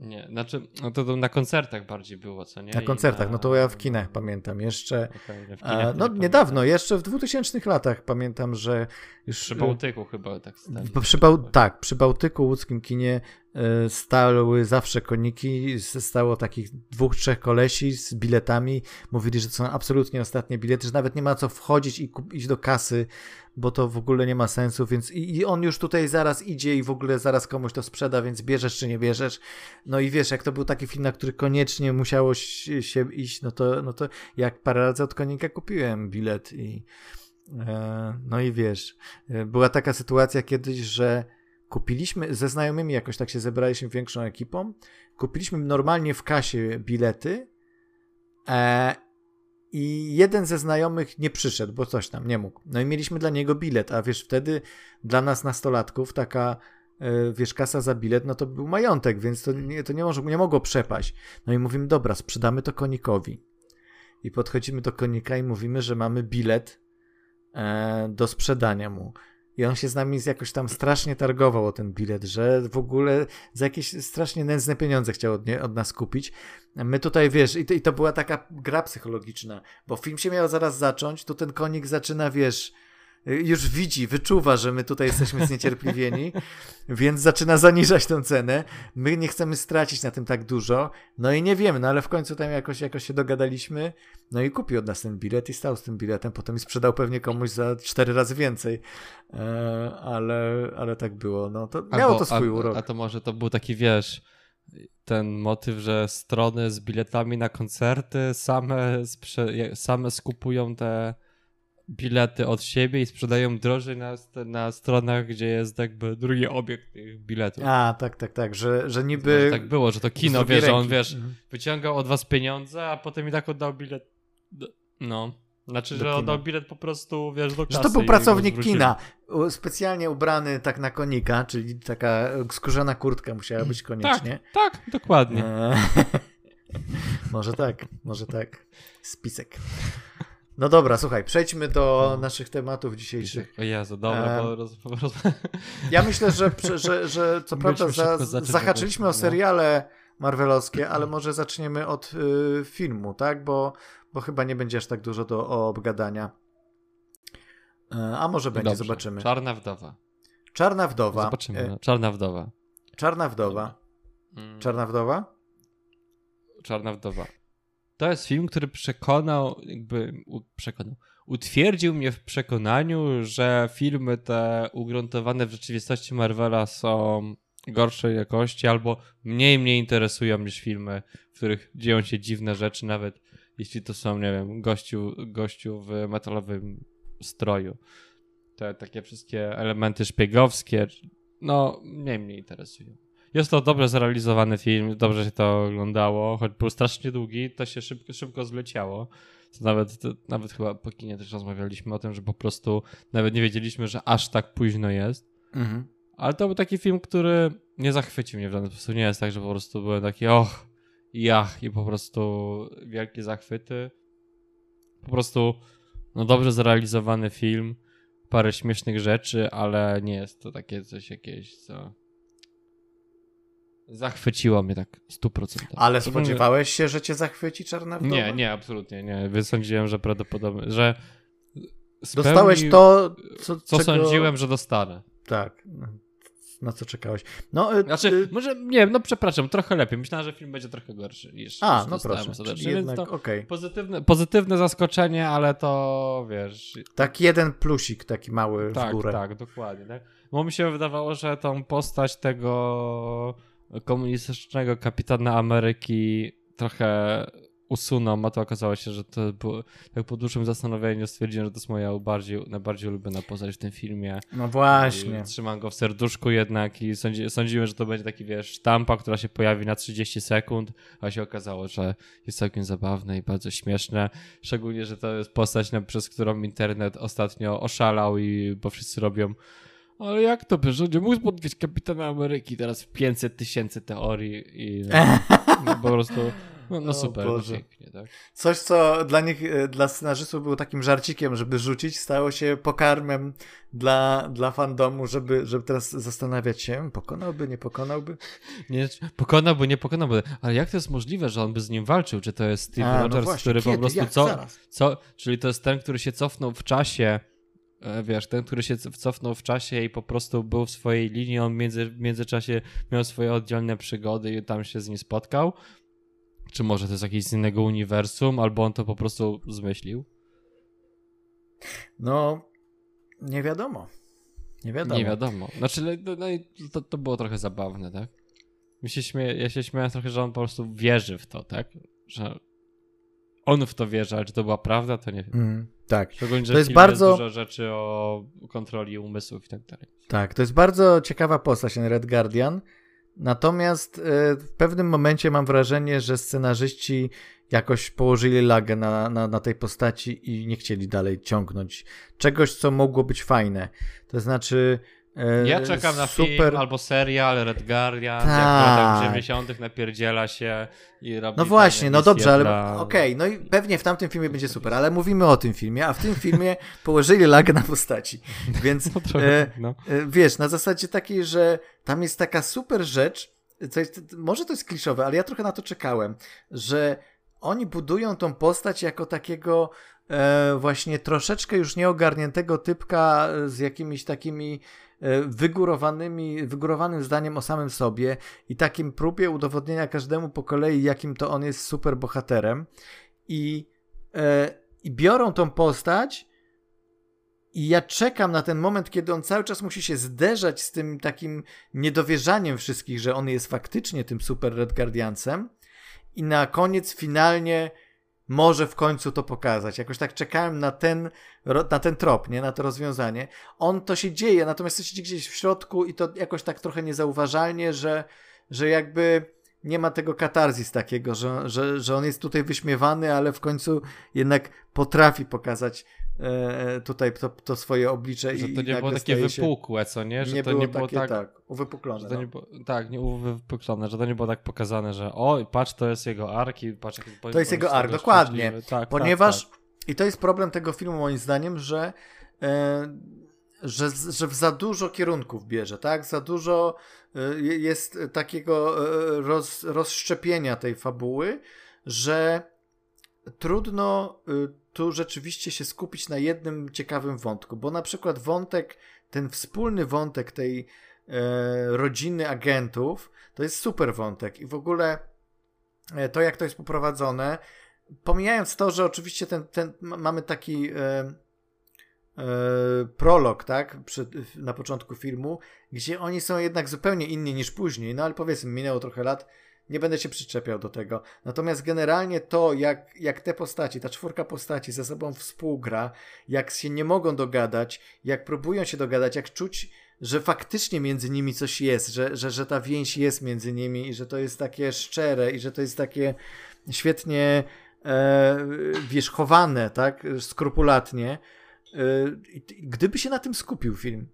Speaker 2: Nie, znaczy, no to, to na koncertach bardziej było, co nie?
Speaker 1: Na koncertach, na... no to ja w kinach pamiętam jeszcze. Okay, kinach no nie niedawno, jeszcze w 2000 latach pamiętam, że już.
Speaker 2: Przy Bałtyku chyba tak.
Speaker 1: Przy Bał... Tak, przy Bałtyku łódzkim kinie E, stały zawsze koniki, stało takich dwóch, trzech kolesi z biletami. Mówili, że to są absolutnie ostatnie bilety, że nawet nie ma co wchodzić i iść do kasy, bo to w ogóle nie ma sensu, więc i, i, on już tutaj zaraz idzie i w ogóle zaraz komuś to sprzeda, więc bierzesz czy nie bierzesz. No i wiesz, jak to był taki film, na który koniecznie musiało się iść, no to, no to jak parę razy od konika kupiłem bilet i e, no i wiesz, e, była taka sytuacja kiedyś, że kupiliśmy ze znajomymi jakoś tak się zebraliśmy większą ekipą. Kupiliśmy normalnie w kasie bilety e, i jeden ze znajomych nie przyszedł, bo coś tam nie mógł. No i mieliśmy dla niego bilet, a wiesz, wtedy dla nas nastolatków taka e, wiesz, kasa za bilet, no to był majątek, więc to nie, to nie, może, nie mogło przepaść. No i mówimy, dobra, sprzedamy to konikowi. I podchodzimy do konika i mówimy, że mamy bilet e, do sprzedania mu. I on się z nami jakoś tam strasznie targował o ten bilet, że w ogóle za jakieś strasznie nędzne pieniądze chciał od, nie, od nas kupić. My tutaj, wiesz, i to, i to była taka gra psychologiczna, bo film się miał zaraz zacząć, tu ten konik zaczyna, wiesz, już widzi, wyczuwa, że my tutaj jesteśmy zniecierpliwieni, więc zaczyna zaniżać tę cenę. My nie chcemy stracić na tym tak dużo, no i nie wiemy, no ale w końcu tam jakoś, jakoś się dogadaliśmy, no i kupił od nas ten bilet i stał z tym biletem, potem i sprzedał pewnie komuś za cztery razy więcej, e, ale, ale tak było, no to miało Albo, to swój
Speaker 2: a,
Speaker 1: urok.
Speaker 2: A to może to był taki, wiesz, ten motyw, że strony z biletami na koncerty same, same skupują te bilety od siebie i sprzedają drożej na, na stronach, gdzie jest jakby drugi obiekt tych biletów.
Speaker 1: A, tak, tak, tak, że, że niby...
Speaker 2: Może tak było, że to kino, wiesz, że on, wiesz, mhm. wyciągał od was pieniądze, a potem i tak oddał bilet, no... Znaczy, że oddał bilet po prostu, wiesz, do kasy.
Speaker 1: Że to był pracownik kina, specjalnie ubrany tak na konika, czyli taka skórzana kurtka musiała być koniecznie.
Speaker 2: Tak, tak, dokładnie. E,
Speaker 1: może tak, może tak. Spisek. No dobra, słuchaj, przejdźmy do no. naszych tematów dzisiejszych.
Speaker 2: O Jezu, dobra, bo roz, roz...
Speaker 1: Ja myślę, że, że, że co prawda za, zahaczyliśmy o seriale marvelowskie, ale może zaczniemy od y, filmu, tak? Bo, bo chyba nie będzie aż tak dużo do obgadania. E, a może będzie, Dobrze. zobaczymy.
Speaker 2: Czarna wdowa.
Speaker 1: Czarna wdowa.
Speaker 2: Zobaczymy. E, no. Czarna wdowa.
Speaker 1: Czarna wdowa. Mm. Czarna wdowa?
Speaker 2: Czarna wdowa. To jest film, który przekonał, jakby przekonał, utwierdził mnie w przekonaniu, że filmy te ugruntowane w rzeczywistości Marvela są gorszej jakości albo mniej mnie interesują niż filmy, w których dzieją się dziwne rzeczy, nawet jeśli to są, nie wiem, gościu, gościu w metalowym stroju. Te takie wszystkie elementy szpiegowskie, no, mniej mnie interesują. Jest to dobrze zrealizowany film, dobrze się to oglądało, choć był strasznie długi, to się szybko, szybko zleciało. To nawet, to nawet chyba po kinie też rozmawialiśmy o tym, że po prostu nawet nie wiedzieliśmy, że aż tak późno jest. Mhm. Ale to był taki film, który nie zachwycił mnie w żaden sposób. Nie jest tak, że po prostu byłem taki och, jach i po prostu wielkie zachwyty. Po prostu no dobrze zrealizowany film, parę śmiesznych rzeczy, ale nie jest to takie coś jakieś, co zachwyciło mnie tak 100%.
Speaker 1: Ale spodziewałeś się, że cię zachwyci Czarna Wdowa?
Speaker 2: Nie, nie, absolutnie nie. Wysądziłem, że prawdopodobnie, że
Speaker 1: Dostałeś to, co,
Speaker 2: co czego... sądziłem, że dostanę.
Speaker 1: Tak na co czekałeś. No,
Speaker 2: y, znaczy, y, może, nie no przepraszam, trochę lepiej. Myślałem, że film będzie trochę gorszy niż
Speaker 1: A, no proszę, czyli jednak, okay.
Speaker 2: pozytywne, pozytywne zaskoczenie, ale to, wiesz...
Speaker 1: Tak jeden plusik taki mały
Speaker 2: tak,
Speaker 1: w górę.
Speaker 2: Tak, dokładnie. Tak? Bo mi się wydawało, że tą postać tego komunistycznego kapitana Ameryki trochę usunął, a to okazało się, że to było, tak po dłuższym zastanowieniu stwierdziłem, że to jest moja bardziej, najbardziej ulubiona postać w tym filmie.
Speaker 1: No właśnie.
Speaker 2: I trzymam go w serduszku jednak i sądzi, sądziłem, że to będzie taki, wiesz, sztampa, która się pojawi na 30 sekund, a się okazało, że jest całkiem zabawne i bardzo śmieszne. Szczególnie, że to jest postać, przez którą internet ostatnio oszalał i bo wszyscy robią ale jak to, że nie mógł spotkać kapitana Ameryki teraz w 500 tysięcy teorii i no, po prostu no, no super, no pięknie, tak?
Speaker 1: Coś, co dla nich, e, dla scenarzystów było takim żarcikiem, żeby rzucić, stało się pokarmem dla, dla fandomu, żeby, żeby teraz zastanawiać się, pokonałby, nie pokonałby?
Speaker 2: Nie, pokonałby, nie pokonałby, ale jak to jest możliwe, że on by z nim walczył? Czy to jest Steve A, no Rogers, no właśnie, który kiedy? po prostu
Speaker 1: jak?
Speaker 2: co, co, czyli to jest ten, który się cofnął w czasie wiesz, ten, który się cofnął w czasie i po prostu był w swojej linii, on między, w międzyczasie miał swoje oddzielne przygody i tam się z nim spotkał, czy może to jest jakieś z innego uniwersum, albo on to po prostu zmyślił?
Speaker 1: No, nie wiadomo. Nie wiadomo.
Speaker 2: Nie wiadomo. Znaczy, no, no to, to było trochę zabawne, tak? Mi się ja się śmiałem trochę, że on po prostu wierzy w to, tak? Że on w to wierzy, ale czy to była prawda, to nie wiem. Mm,
Speaker 1: tak.
Speaker 2: Szczególnie, że to jest bardzo jest dużo rzeczy o kontroli umysłów i tak dalej.
Speaker 1: Tak, to jest bardzo ciekawa postać, ten Red Guardian. Natomiast e, w pewnym momencie mam wrażenie, że scenarzyści jakoś położyli lagę na, na, na tej postaci i nie chcieli dalej ciągnąć czegoś, co mogło być fajne. To znaczy,
Speaker 2: ja czekam na super... film albo serial Red Guardian, Ta. jak w latach 90. napierdziela się i robi
Speaker 1: No właśnie, no dobrze, ale okej, okay, no i pewnie w tamtym filmie będzie super, ale mówimy o tym filmie, a w tym filmie położyli lagę na postaci. Więc no trochę, e, no. e, wiesz, na zasadzie takiej, że tam jest taka super rzecz, jest, może to jest kliszowe, ale ja trochę na to czekałem, że oni budują tą postać jako takiego e, właśnie troszeczkę już nieogarniętego typka z jakimiś takimi E, wygórowanymi, wygórowanym zdaniem o samym sobie i takim próbie udowodnienia każdemu po kolei, jakim to on jest super bohaterem. I, e, i biorą tą postać. I ja czekam na ten moment, kiedy on cały czas musi się zderzać z tym takim niedowierzaniem wszystkich, że on jest faktycznie tym super Red Guardiancem. I na koniec finalnie może w końcu to pokazać. Jakoś tak czekałem na ten, na ten trop, nie? Na to rozwiązanie. On to się dzieje, natomiast to się dzieje gdzieś w środku i to jakoś tak trochę niezauważalnie, że, że jakby nie ma tego katarzis takiego, że, że, że on jest tutaj wyśmiewany, ale w końcu jednak potrafi pokazać tutaj to, to, swoje oblicze.
Speaker 2: Że
Speaker 1: i,
Speaker 2: to nie było takie wypukłe, co nie? Że
Speaker 1: nie
Speaker 2: to
Speaker 1: było
Speaker 2: nie było
Speaker 1: takie,
Speaker 2: tak,
Speaker 1: tak uwypuklone. No.
Speaker 2: nie było, tak, nie uwypuklone, że to nie było tak pokazane, że o, patrz, to jest jego ark i patrz, jak
Speaker 1: To jest jego ark, dokładnie.
Speaker 2: Tak,
Speaker 1: Ponieważ,
Speaker 2: tak, tak.
Speaker 1: i to jest problem tego filmu moim zdaniem, że e, że, że w za dużo kierunków bierze, tak? Za dużo jest takiego roz, rozszczepienia tej fabuły, że trudno y, tu rzeczywiście się skupić na jednym ciekawym wątku, bo na przykład wątek, ten wspólny wątek tej e, rodziny agentów, to jest super wątek i w ogóle e, to, jak to jest poprowadzone, pomijając to, że oczywiście ten, ten mamy taki e, prolog, tak, Przy, na początku filmu, gdzie oni są jednak zupełnie inni niż później, no ale powiedzmy, minęło trochę lat, nie będę się przyczepiał do tego. Natomiast generalnie to, jak, jak te postaci, ta czwórka postaci ze sobą współgra, jak się nie mogą dogadać, jak próbują się dogadać, jak czuć, że faktycznie między nimi coś jest, że, że, że ta więź jest między nimi i że to jest takie szczere i że to jest takie świetnie e, wierzchowane, tak, skrupulatnie, gdyby się na tym skupił film.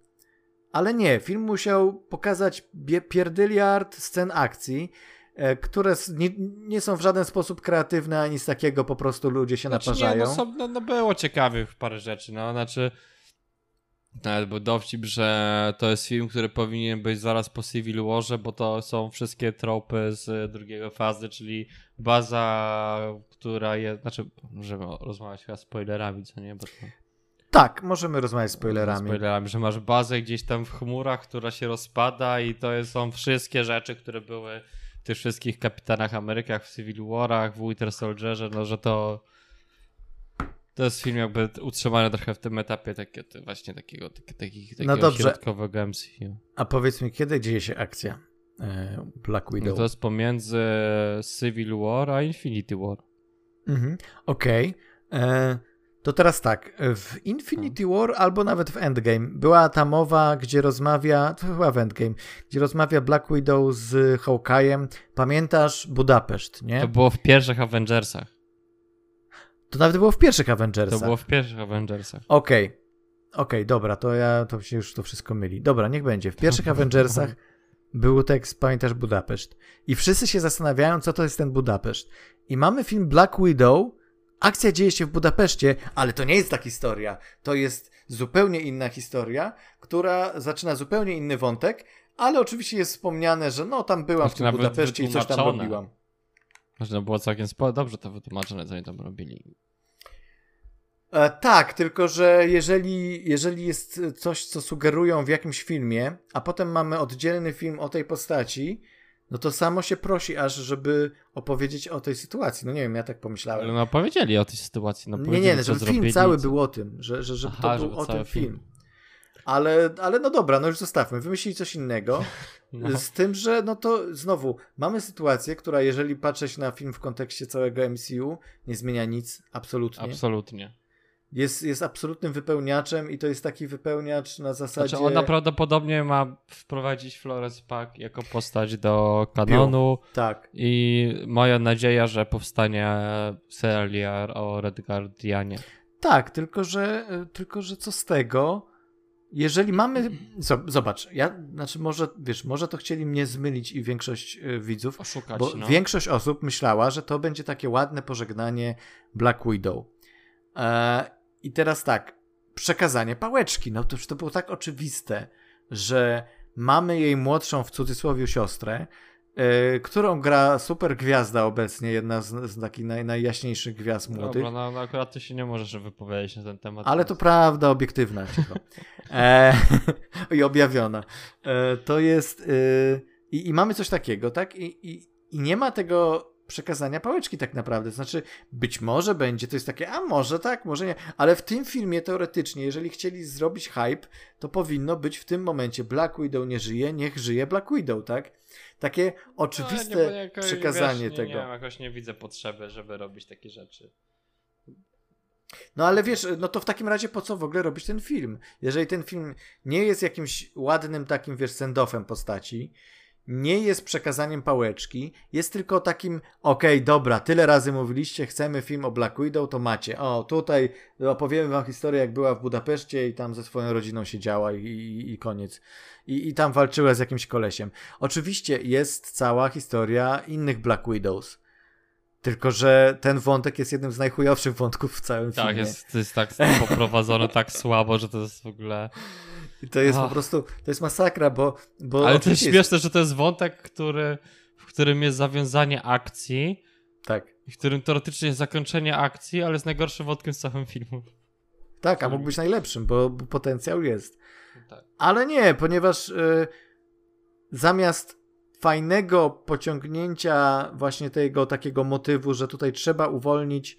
Speaker 1: Ale nie, film musiał pokazać pierdyliard scen akcji, e, które nie, nie, są w żaden sposób kreatywne, ani z takiego po prostu ludzie się znaczy, naparzają. Nie,
Speaker 2: no, są, no, no było ciekawych parę rzeczy, no, znaczy nawet był dowcip, że to jest film, który powinien być zaraz po Civil Warze, bo to są wszystkie tropy z drugiego fazy, czyli baza, która jest, znaczy, możemy rozmawiać chyba spoilerami, co nie, bo to...
Speaker 1: Tak, możemy rozmawiać z spoilerami.
Speaker 2: spoilerami, że masz bazę gdzieś tam w chmurach, która się rozpada i to są wszystkie rzeczy, które były tych wszystkich Kapitanach Amerykach, w Civil Warach, w Winter Soldierze, no że to to jest film jakby utrzymany trochę w tym etapie takie, właśnie takiego, takie, takich, takiego no dobrze. środkowego MCU.
Speaker 1: A powiedz mi, kiedy dzieje się akcja e, Black Widow? No
Speaker 2: to jest pomiędzy Civil War a Infinity War.
Speaker 1: Mhm, okej. Okay. E, to teraz tak, w Infinity. War albo nawet w Endgame była ta mowa, gdzie rozmawia, to chyba w Endgame, gdzie rozmawia Black Widow z Hawkeye'em. Pamiętasz Budapeszt, nie?
Speaker 2: To było w pierwszych Avengersach.
Speaker 1: To nawet było w pierwszych Avengersach.
Speaker 2: To było w pierwszych Avengersach.
Speaker 1: Okej. Okay. Okej, okay, dobra, to ja, to się już to wszystko myli. Dobra, niech będzie. W pierwszych Avengersach był tekst, pamiętasz, Budapeszt. I wszyscy się zastanawiają, co to jest ten Budapeszt. I mamy film Black Widow, Akcja dzieje się w Budapeszcie, ale to nie jest ta historia. To jest zupełnie inna historia, która zaczyna zupełnie inny wątek, ale oczywiście jest wspomniane, że no tam byłam w Budapeszcie i coś tam robiłam.
Speaker 2: Można było całkiem spo... dobrze to wytłumaczone, co oni tam robili.
Speaker 1: E, tak, tylko że jeżeli, jeżeli jest coś, co sugerują w jakimś filmie, a potem mamy oddzielny film o tej postaci, no to samo się prosi aż, żeby opowiedzieć o tej sytuacji. No nie wiem, ja tak pomyślałem.
Speaker 2: Ale no opowiedzieli o tej sytuacji. No,
Speaker 1: nie, nie, żeby film cały był o tym, że, że, żeby Aha, to był o tym film. film. Ale, ale no dobra, no już zostawmy. Wymyślili coś innego. No. Z tym, że no to znowu mamy sytuację, która jeżeli patrzeć na film w kontekście całego MCU, nie zmienia nic, absolutnie.
Speaker 2: Absolutnie
Speaker 1: jest, jest absolutnym wypełniaczem i to jest taki wypełniacz na zasadzie... Znaczy
Speaker 2: ona prawdopodobnie ma wprowadzić Florence Pack jako postać do kanonu.
Speaker 1: Tak.
Speaker 2: I moja nadzieja, że powstanie serial o Red Guardianie.
Speaker 1: Tak, tylko że, tylko że co z tego, jeżeli mamy... Zobacz, ja, znaczy może, wiesz, może to chcieli mnie zmylić i większość e, widzów,
Speaker 2: Oszukać,
Speaker 1: bo
Speaker 2: no.
Speaker 1: większość osób myślała, że to będzie takie ładne pożegnanie Black Widow. E, I teraz tak, przekazanie pałeczki. No to to było tak oczywiste, że mamy jej młodszą w cudzysłowie siostrę, yy, którą gra super gwiazda obecnie, jedna z, z takich naj, najjaśniejszych gwiazd młodych.
Speaker 2: Dobra, no, no akurat ty się nie możesz wypowiedzieć na ten temat.
Speaker 1: Ale to prawda, obiektywna. e, I objawiona. E, to jest... E, i, I mamy coś takiego, tak? I, i, I nie ma tego przekazania pałeczki tak naprawdę. Znaczy, być może będzie, to jest takie, a może tak, może nie, ale w tym filmie teoretycznie, jeżeli chcieli zrobić hype, to powinno być w tym momencie Black Widow nie żyje, niech żyje Black Widow, tak? Takie oczywiste no, nie, przekazanie
Speaker 2: wiesz, nie,
Speaker 1: tego.
Speaker 2: Nie, jakoś nie widzę potrzeby, żeby robić takie rzeczy.
Speaker 1: No ale wiesz, no to w takim razie po co w ogóle robić ten film? Jeżeli ten film nie jest jakimś ładnym takim, wiesz, sendofem postaci, nie jest przekazaniem pałeczki, jest tylko takim, okej, okay, dobra, tyle razy mówiliście, chcemy film o Black Widow, to macie. O, tutaj opowiemy wam historię, jak była w Budapeszcie i tam ze swoją rodziną siedziała i, i, i koniec. I, I tam walczyła z jakimś kolesiem. Oczywiście jest cała historia innych Black Widows. Tylko, że ten wątek jest jednym z najchujowszych wątków w całym
Speaker 2: tak,
Speaker 1: filmie.
Speaker 2: Tak, jest, jest tak poprowadzone tak słabo, że to jest w ogóle...
Speaker 1: I to jest po prostu, to jest masakra, bo... bo
Speaker 2: Ale to jest śmieszne, że to jest wątek, który, w którym jest zawiązanie akcji.
Speaker 1: Tak.
Speaker 2: W którym teoretycznie jest zakończenie akcji, ale jest najgorszym wątkiem z całym filmu.
Speaker 1: Tak, a mógł być najlepszym, bo, bo potencjał jest. Tak. Ale nie, ponieważ y, zamiast fajnego pociągnięcia właśnie tego takiego motywu, że tutaj trzeba uwolnić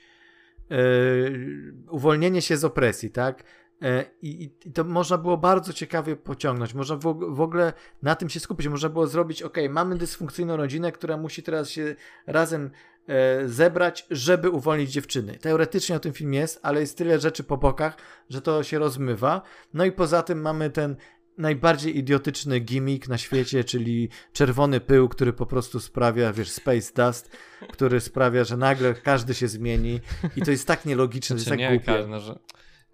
Speaker 1: yy, uwolnienie się z opresji, tak? E, I, I, to można było bardzo ciekawie pociągnąć. Można w, w, ogóle na tym się skupić. Można było zrobić, ok, mamy dysfunkcyjną rodzinę, która musi teraz się razem e, zebrać, żeby uwolnić dziewczyny. Teoretycznie o tym film jest, ale jest tyle rzeczy po bokach, że to się rozmywa. No i poza tym mamy ten najbardziej idiotyczny gimmick na świecie, czyli czerwony pył, który po prostu sprawia, wiesz, space dust, który sprawia, że nagle każdy się zmieni i to jest tak nielogiczne, znaczy, że jest tak nie, głupie.
Speaker 2: No, że...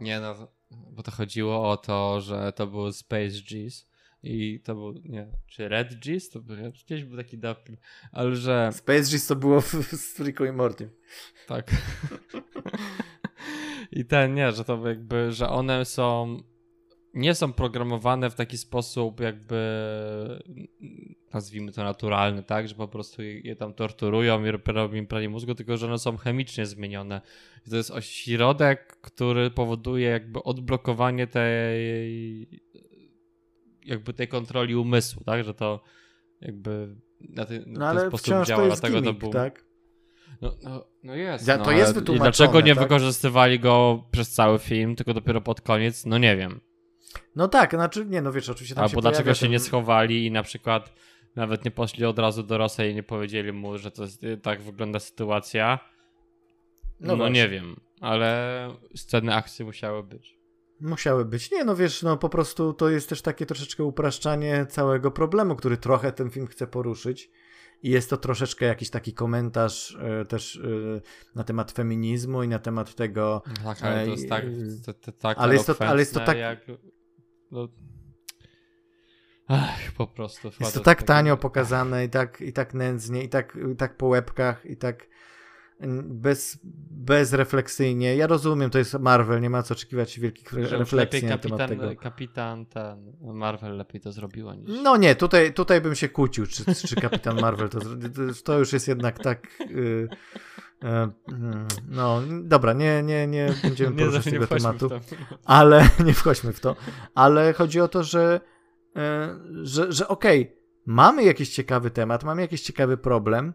Speaker 2: Nie no, bo to chodziło o to, że to był Space G's i to był, nie, czy Red G's? To był, gdzieś był taki dubbing, ale że...
Speaker 1: Space G's to było w, w Rico i Morty.
Speaker 2: Tak. I ten, nie, że to jakby, że one są nie są programowane w taki sposób jakby nazwijmy to naturalny, tak, że po prostu je tam torturują i robią im pranie mózgu, tylko że one są chemicznie zmienione. I to jest ośrodek, który powoduje jakby odblokowanie tej jakby tej kontroli umysłu, tak, że to jakby na ten, no, ten sposób działa, dlatego gimmick, to był...
Speaker 1: tak?
Speaker 2: No, no, no jest.
Speaker 1: Ja,
Speaker 2: no,
Speaker 1: to jest wytłumaczone.
Speaker 2: I dlaczego nie
Speaker 1: tak?
Speaker 2: wykorzystywali go przez cały film, tylko dopiero pod koniec? No nie wiem.
Speaker 1: No tak, znaczy, nie no wiesz, oczywiście tam
Speaker 2: Albo dlaczego się ten... nie schowali i na przykład nawet nie poszli od razu do Rosa i nie powiedzieli mu, że to jest, tak wygląda sytuacja. No, no nie wiem, ale sceny akcji musiały być.
Speaker 1: Musiały być. Nie, no wiesz, no po prostu to jest też takie troszeczkę upraszczanie całego problemu, który trochę ten film chce poruszyć. I jest to troszeczkę jakiś taki komentarz y, też y, na temat feminizmu i na temat tego.
Speaker 2: Tak, ale to jest tak, to, to, tak ale, jest to, ale jest to tak. Jak no... Ach, po prostu.
Speaker 1: Jest to tak tanio pokazane i tak, i tak nędznie, i tak, i tak po łebkach, i tak bez, bezrefleksyjnie. Ja rozumiem, to jest Marvel, nie ma co oczekiwać wielkich Że refleksji na temat tego.
Speaker 2: Kapitan ten, Marvel lepiej to zrobiła niż...
Speaker 1: No nie, tutaj, tutaj bym się kłócił, czy, czy Kapitan Marvel to To już jest jednak tak... Yy, no, dobra, nie, nie, nie będziemy poruszać tego tematu, ale nie wchodźmy w to. Ale chodzi o to, że, że, że okej, okay, mamy jakiś ciekawy temat, mamy jakiś ciekawy problem,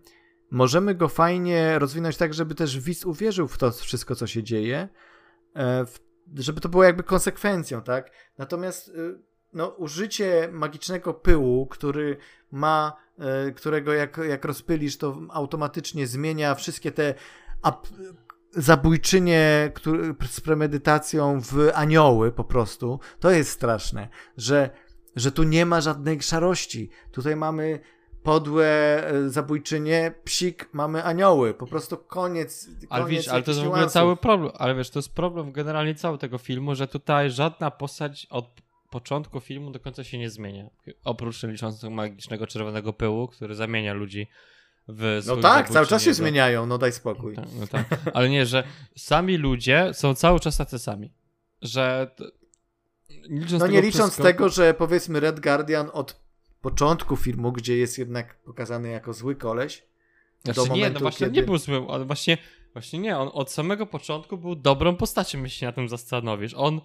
Speaker 1: możemy go fajnie rozwinąć tak, żeby też widz uwierzył w to wszystko, co się dzieje, e, żeby to było jakby konsekwencją, tak? Natomiast no, użycie magicznego pyłu, który ma, e, którego jak, jak rozpylisz, to automatycznie zmienia wszystkie te zabójczynie który, z premedytacją w anioły po prostu. To jest straszne, że, że tu nie ma żadnej szarości. Tutaj mamy podłe e, zabójczynie, psik, mamy anioły. Po prostu koniec. koniec
Speaker 2: ale wiesz, ale to jest w ogóle cały problem. Ale wiesz, to jest problem generalnie całego tego filmu, że tutaj żadna postać od początku filmu do końca się nie zmienia. Oprócz liczącego magicznego czerwonego pyłu, który zamienia ludzi w
Speaker 1: No tak, cały czas się zmieniają, no daj spokój.
Speaker 2: No tak, no tak. Ale nie, że sami ludzie są cały czas tacy sami. Że.
Speaker 1: Licząc no nie licząc tego, że powiedzmy Red Guardian od początku filmu, gdzie jest jednak pokazany jako zły koleś.
Speaker 2: Znaczy, do momentu, nie, no właśnie kiedy... nie był złym, ale właśnie, właśnie nie, on od samego początku był dobrą postacią, jeśli się na tym zastanowisz. On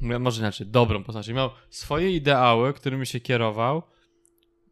Speaker 2: może inaczej, dobrą postacią. Miał swoje ideały, którymi się kierował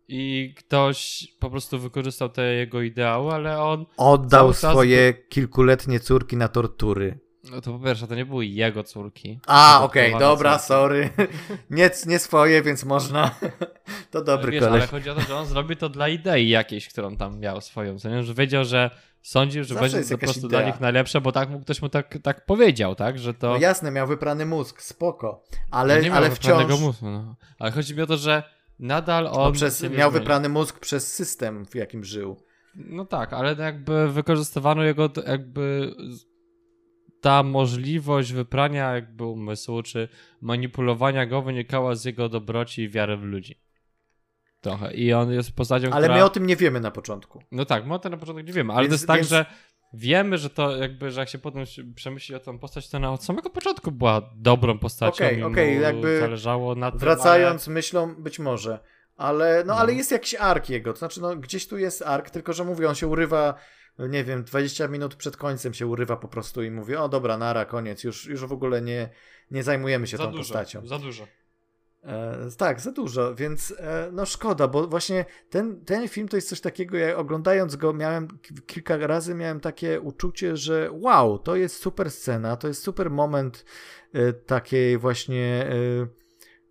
Speaker 2: i ktoś po prostu wykorzystał te jego ideały, ale on...
Speaker 1: Oddał swoje kilkuletnie córki na tortury.
Speaker 2: No to po pierwsze, to nie były jego córki.
Speaker 1: A, okej, okay, dobra, córki. sorry. Nie, nie swoje, więc można. To dobry Wiesz, koleś.
Speaker 2: Ale chodzi o to, że on zrobi to dla idei jakiejś, którą tam miał swoją. Że wiedział, że sądził, że Zawsze będzie po prostu idea. dla nich najlepsze, bo tak mu ktoś mu tak, tak powiedział, tak? Że to...
Speaker 1: No jasne, miał wyprany mózg, spoko. Ale, no nie ale wciąż...
Speaker 2: mózgu, no. Ale chodzi mi o to, że nadal on... No
Speaker 1: przez, miał wyprany mózg przez system, w jakim żył.
Speaker 2: No tak, ale jakby wykorzystywano jego jakby ta możliwość wyprania jakby umysłu, czy manipulowania go wynikała z jego dobroci i wiary w ludzi. Trochę. I on jest postacią,
Speaker 1: Ale
Speaker 2: która...
Speaker 1: my o tym nie wiemy na początku.
Speaker 2: No tak, my o tym na początku nie wiemy, ale więc, to jest tak, więc... że wiemy, że to jakby, że jak się potem przemyśli o tą postać, to ona od samego początku była dobrą postacią
Speaker 1: okay, okej, okay, jakby
Speaker 2: zależało na
Speaker 1: tym, Wracając ale... myślą, być może. Ale, no, no, ale jest jakiś ark jego, to znaczy no, gdzieś tu jest ark, tylko że mówię, on się urywa nie wiem, 20 minut przed końcem się urywa po prostu i mówi, o dobra, nara, koniec, już, już w ogóle nie, nie zajmujemy się
Speaker 2: za
Speaker 1: tą
Speaker 2: dużo,
Speaker 1: postacią.
Speaker 2: Za dużo.
Speaker 1: E, tak, za dużo, więc e, no szkoda, bo właśnie ten, ten film to jest coś takiego, ja oglądając go miałem kilka razy miałem takie uczucie, że wow, to jest super scena, to jest super moment e, takiej właśnie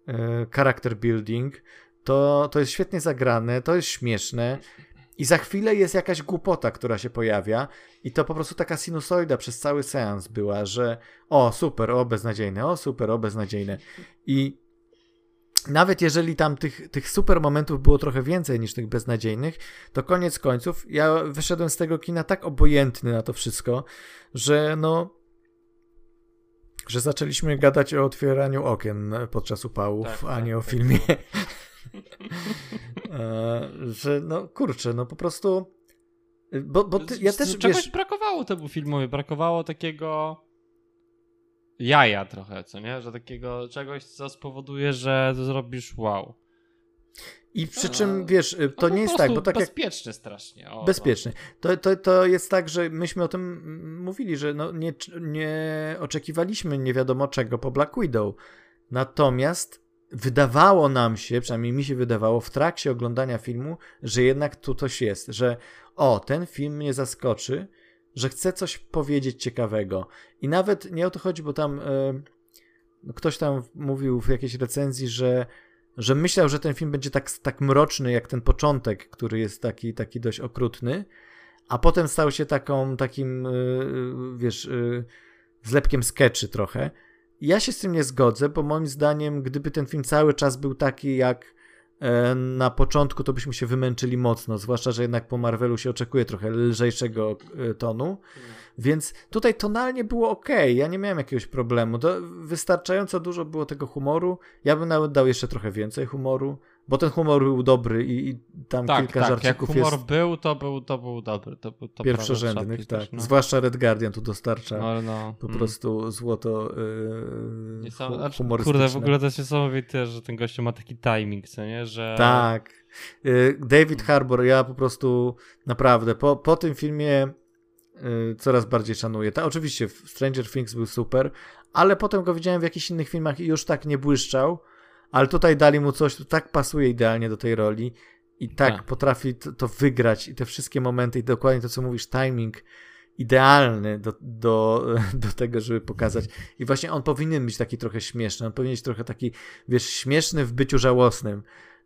Speaker 1: e, e, character building, to, to jest świetnie zagrane, to jest śmieszne, i za chwilę jest jakaś głupota, która się pojawia, i to po prostu taka sinusoida przez cały seans była, że o super, o beznadziejne, o super, o beznadziejne. I nawet jeżeli tam tych, tych super momentów było trochę więcej niż tych beznadziejnych, to koniec końców ja wyszedłem z tego kina tak obojętny na to wszystko, że no. że zaczęliśmy gadać o otwieraniu okien podczas upałów, tak, a nie tak, o tak filmie. E, że no kurczę, no po prostu. Bo, bo ty, ja też.
Speaker 2: Czegoś
Speaker 1: wiesz...
Speaker 2: brakowało temu filmowi, brakowało takiego jaja trochę, co nie? Że takiego czegoś, co spowoduje, że zrobisz wow.
Speaker 1: I przy czym, wiesz, to no nie jest tak, bo tak
Speaker 2: bezpieczny
Speaker 1: jak...
Speaker 2: strasznie. O,
Speaker 1: bezpieczny. To, to, to jest tak, że myśmy o tym mówili, że no nie, nie oczekiwaliśmy nie wiadomo czego po Black Widow. Natomiast wydawało nam się, przynajmniej mi się wydawało w trakcie oglądania filmu, że jednak tu coś jest, że o, ten film mnie zaskoczy, że chce coś powiedzieć ciekawego. I nawet nie o to chodzi, bo tam e, ktoś tam mówił w jakiejś recenzji, że, że myślał, że ten film będzie tak, tak mroczny jak ten początek, który jest taki, taki dość okrutny, a potem stał się taką, takim, e, wiesz, e, zlepkiem skeczy trochę. Ja się z tym nie zgodzę, bo moim zdaniem, gdyby ten film cały czas był taki jak e, na początku, to byśmy się wymęczyli mocno, zwłaszcza, że jednak po Marvelu się oczekuje trochę lżejszego e, tonu. Więc tutaj tonalnie było ok, ja nie miałem jakiegoś problemu. To wystarczająco dużo było tego humoru. Ja bym nawet dał jeszcze trochę więcej humoru. Bo ten humor był dobry i, i tam
Speaker 2: tak,
Speaker 1: kilka
Speaker 2: tak,
Speaker 1: żarcików
Speaker 2: jak humor jest... był, to był, to był dobry. To, to
Speaker 1: Pierwszorzędnych, tak. No. Zwłaszcza Red Guardian tu dostarcza
Speaker 2: no, no.
Speaker 1: po mm. prostu złoto yy, hu
Speaker 2: znaczy, humorystyczne. Kurde, w ogóle to jest niesamowite, że ten gościu ma taki timing, co nie? Że...
Speaker 1: Tak. Yy, David Harbour, ja po prostu naprawdę po, po tym filmie yy, coraz bardziej szanuję. Ta, oczywiście Stranger Things był super, ale potem go widziałem w jakichś innych filmach i już tak nie błyszczał ale tutaj dali mu coś, to tak pasuje idealnie do tej roli i tak, tak. potrafi to, to, wygrać i te wszystkie momenty i dokładnie to, co mówisz, timing idealny do, do, do tego, żeby pokazać. I właśnie on powinien być taki trochę śmieszny, on powinien być trochę taki, wiesz, śmieszny w byciu żałosnym.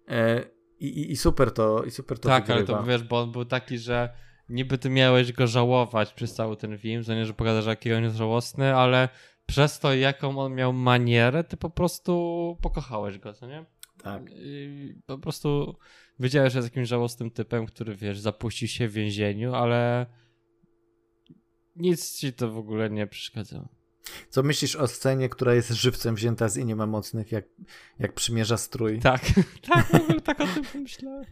Speaker 1: E, i, i, super to, i super to
Speaker 2: Tak,
Speaker 1: wygrywa.
Speaker 2: ale to wiesz, bo on był taki, że niby ty miałeś go żałować przez cały ten film, że nie, że pokazać, jaki on jest żałosny, ale przez to, jaką on miał manierę, ty po prostu pokochałeś go, co nie?
Speaker 1: Tak.
Speaker 2: I po prostu wiedziałeś, że jest jakimś żałosnym typem, który, wiesz, zapuścił się w więzieniu, ale nic ci to w ogóle nie przeszkadzało.
Speaker 1: Co myślisz o scenie, która jest żywcem wzięta z i nie ma mocnych, jak, jak przymierza strój?
Speaker 2: Tak, tak, tak o tym pomyślałem.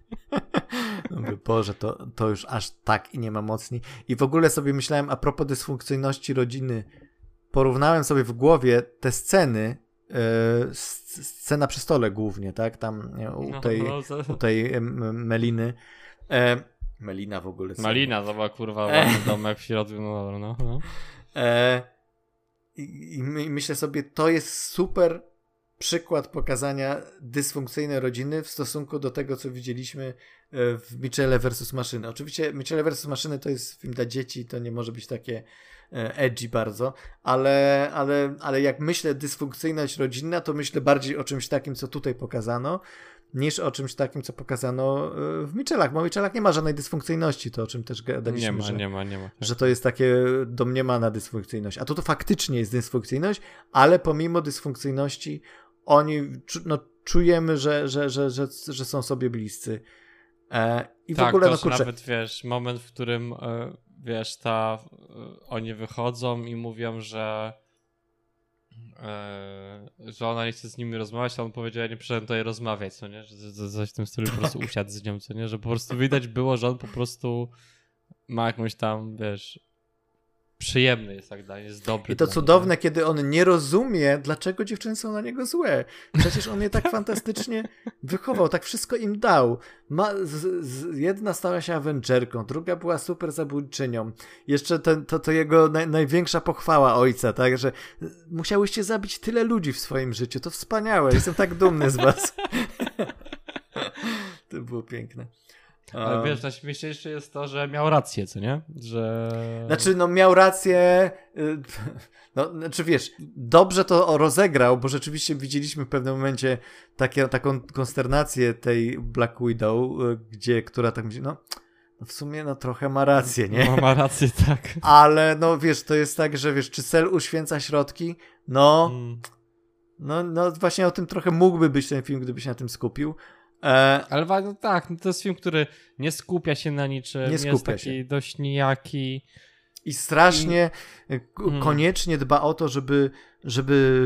Speaker 1: Mówię, Boże, to, to już aż tak i nie ma mocni. I w ogóle sobie myślałem a propos dysfunkcyjności rodziny porównałem sobie w głowie te sceny, yy, scena przy stole głównie, tak, tam u no, tej, no, u tej Meliny. E, Melina w ogóle.
Speaker 2: Malina, to była kurwa e. domek w środku, no dobra, no. no.
Speaker 1: E, i, I myślę sobie, to jest super przykład pokazania dysfunkcyjnej rodziny w stosunku do tego, co widzieliśmy e, w Michele vs. Maszyny. Oczywiście Michele vs. Maszyny to jest film dla dzieci, to nie może być takie edgy bardzo, ale, ale, ale jak myślę dysfunkcyjność rodzinna, to myślę bardziej o czymś takim, co tutaj pokazano, niż o czymś takim, co pokazano e, w Michelach, bo w Michelach nie ma żadnej dysfunkcyjności, to o czym też gadaliśmy.
Speaker 2: Nie ma,
Speaker 1: że,
Speaker 2: nie ma, nie ma.
Speaker 1: Że to jest takie domniemana dysfunkcyjność. A tu to faktycznie jest dysfunkcyjność, ale pomimo dysfunkcyjności oni, no, czujemy, że, że, że, że, że są sobie bliscy. E, I
Speaker 2: tak,
Speaker 1: w ogóle, no kurczę...
Speaker 2: nawet, wiesz, moment, w którym, e, wiesz, ta, e, oni wychodzą i mówią, że e, że ona nie chce z nimi rozmawiać, a on powiedział, ja nie przyszedłem tutaj rozmawiać, co nie? Że, że coś w tym stylu po prostu tak. usiadł z nią, co nie? Że po prostu widać było, że on po prostu ma jakąś tam, wiesz, przyjemny jest tak dalej, jest dobry.
Speaker 1: I to cudowne, kiedy on nie rozumie, dlaczego dziewczyny są na niego złe. Przecież on je tak fantastycznie wychował, tak wszystko im dał. Ma, z, z, jedna stała się Avengerką, druga była super zabójczynią. Jeszcze ten, to, to jego naj, największa pochwała ojca, tak, że musiałyście zabić tyle ludzi w swoim życiu, to wspaniałe, jestem tak dumny z was. to było piękne.
Speaker 2: Ale wiesz, najśmieszniejsze jest to, że miał rację, co nie? Że...
Speaker 1: Znaczy, no miał rację, y, no, znaczy wiesz, dobrze to rozegrał, bo rzeczywiście widzieliśmy w pewnym momencie takie, taką konsternację tej Black Widow, y, gdzie, która tak mówi, no, no w sumie no trochę ma rację, nie?
Speaker 2: No, ma rację, tak.
Speaker 1: Ale no wiesz, to jest tak, że wiesz, czy cel uświęca środki? No, mm. no, no właśnie o tym trochę mógłby być ten film, gdyby się na tym skupił.
Speaker 2: E... Ale no tak, no to jest film, który nie skupia się na niczym, nie skupia jest taki się. dość nijaki.
Speaker 1: I strasznie I... Hmm. koniecznie dba o to, żeby, żeby,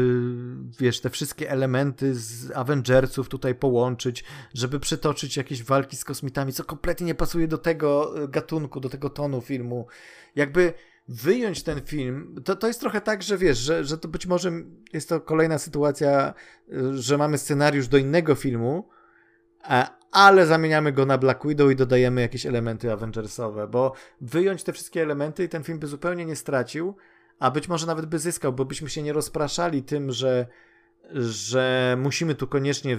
Speaker 1: wiesz, te wszystkie elementy z Avengersów tutaj połączyć, żeby przytoczyć jakieś walki z kosmitami, co kompletnie nie pasuje do tego e, gatunku, do tego tonu filmu. Jakby wyjąć ten film, to, to jest trochę tak, że wiesz, że, że to być może jest to kolejna sytuacja, e, że mamy scenariusz do innego filmu, E, ale zamieniamy go na Black Widow i dodajemy jakieś elementy Avengersowe, bo wyjąć te wszystkie elementy i ten film by zupełnie nie stracił, a być może nawet by zyskał, bo byśmy się nie rozpraszali tym, że że musimy tu koniecznie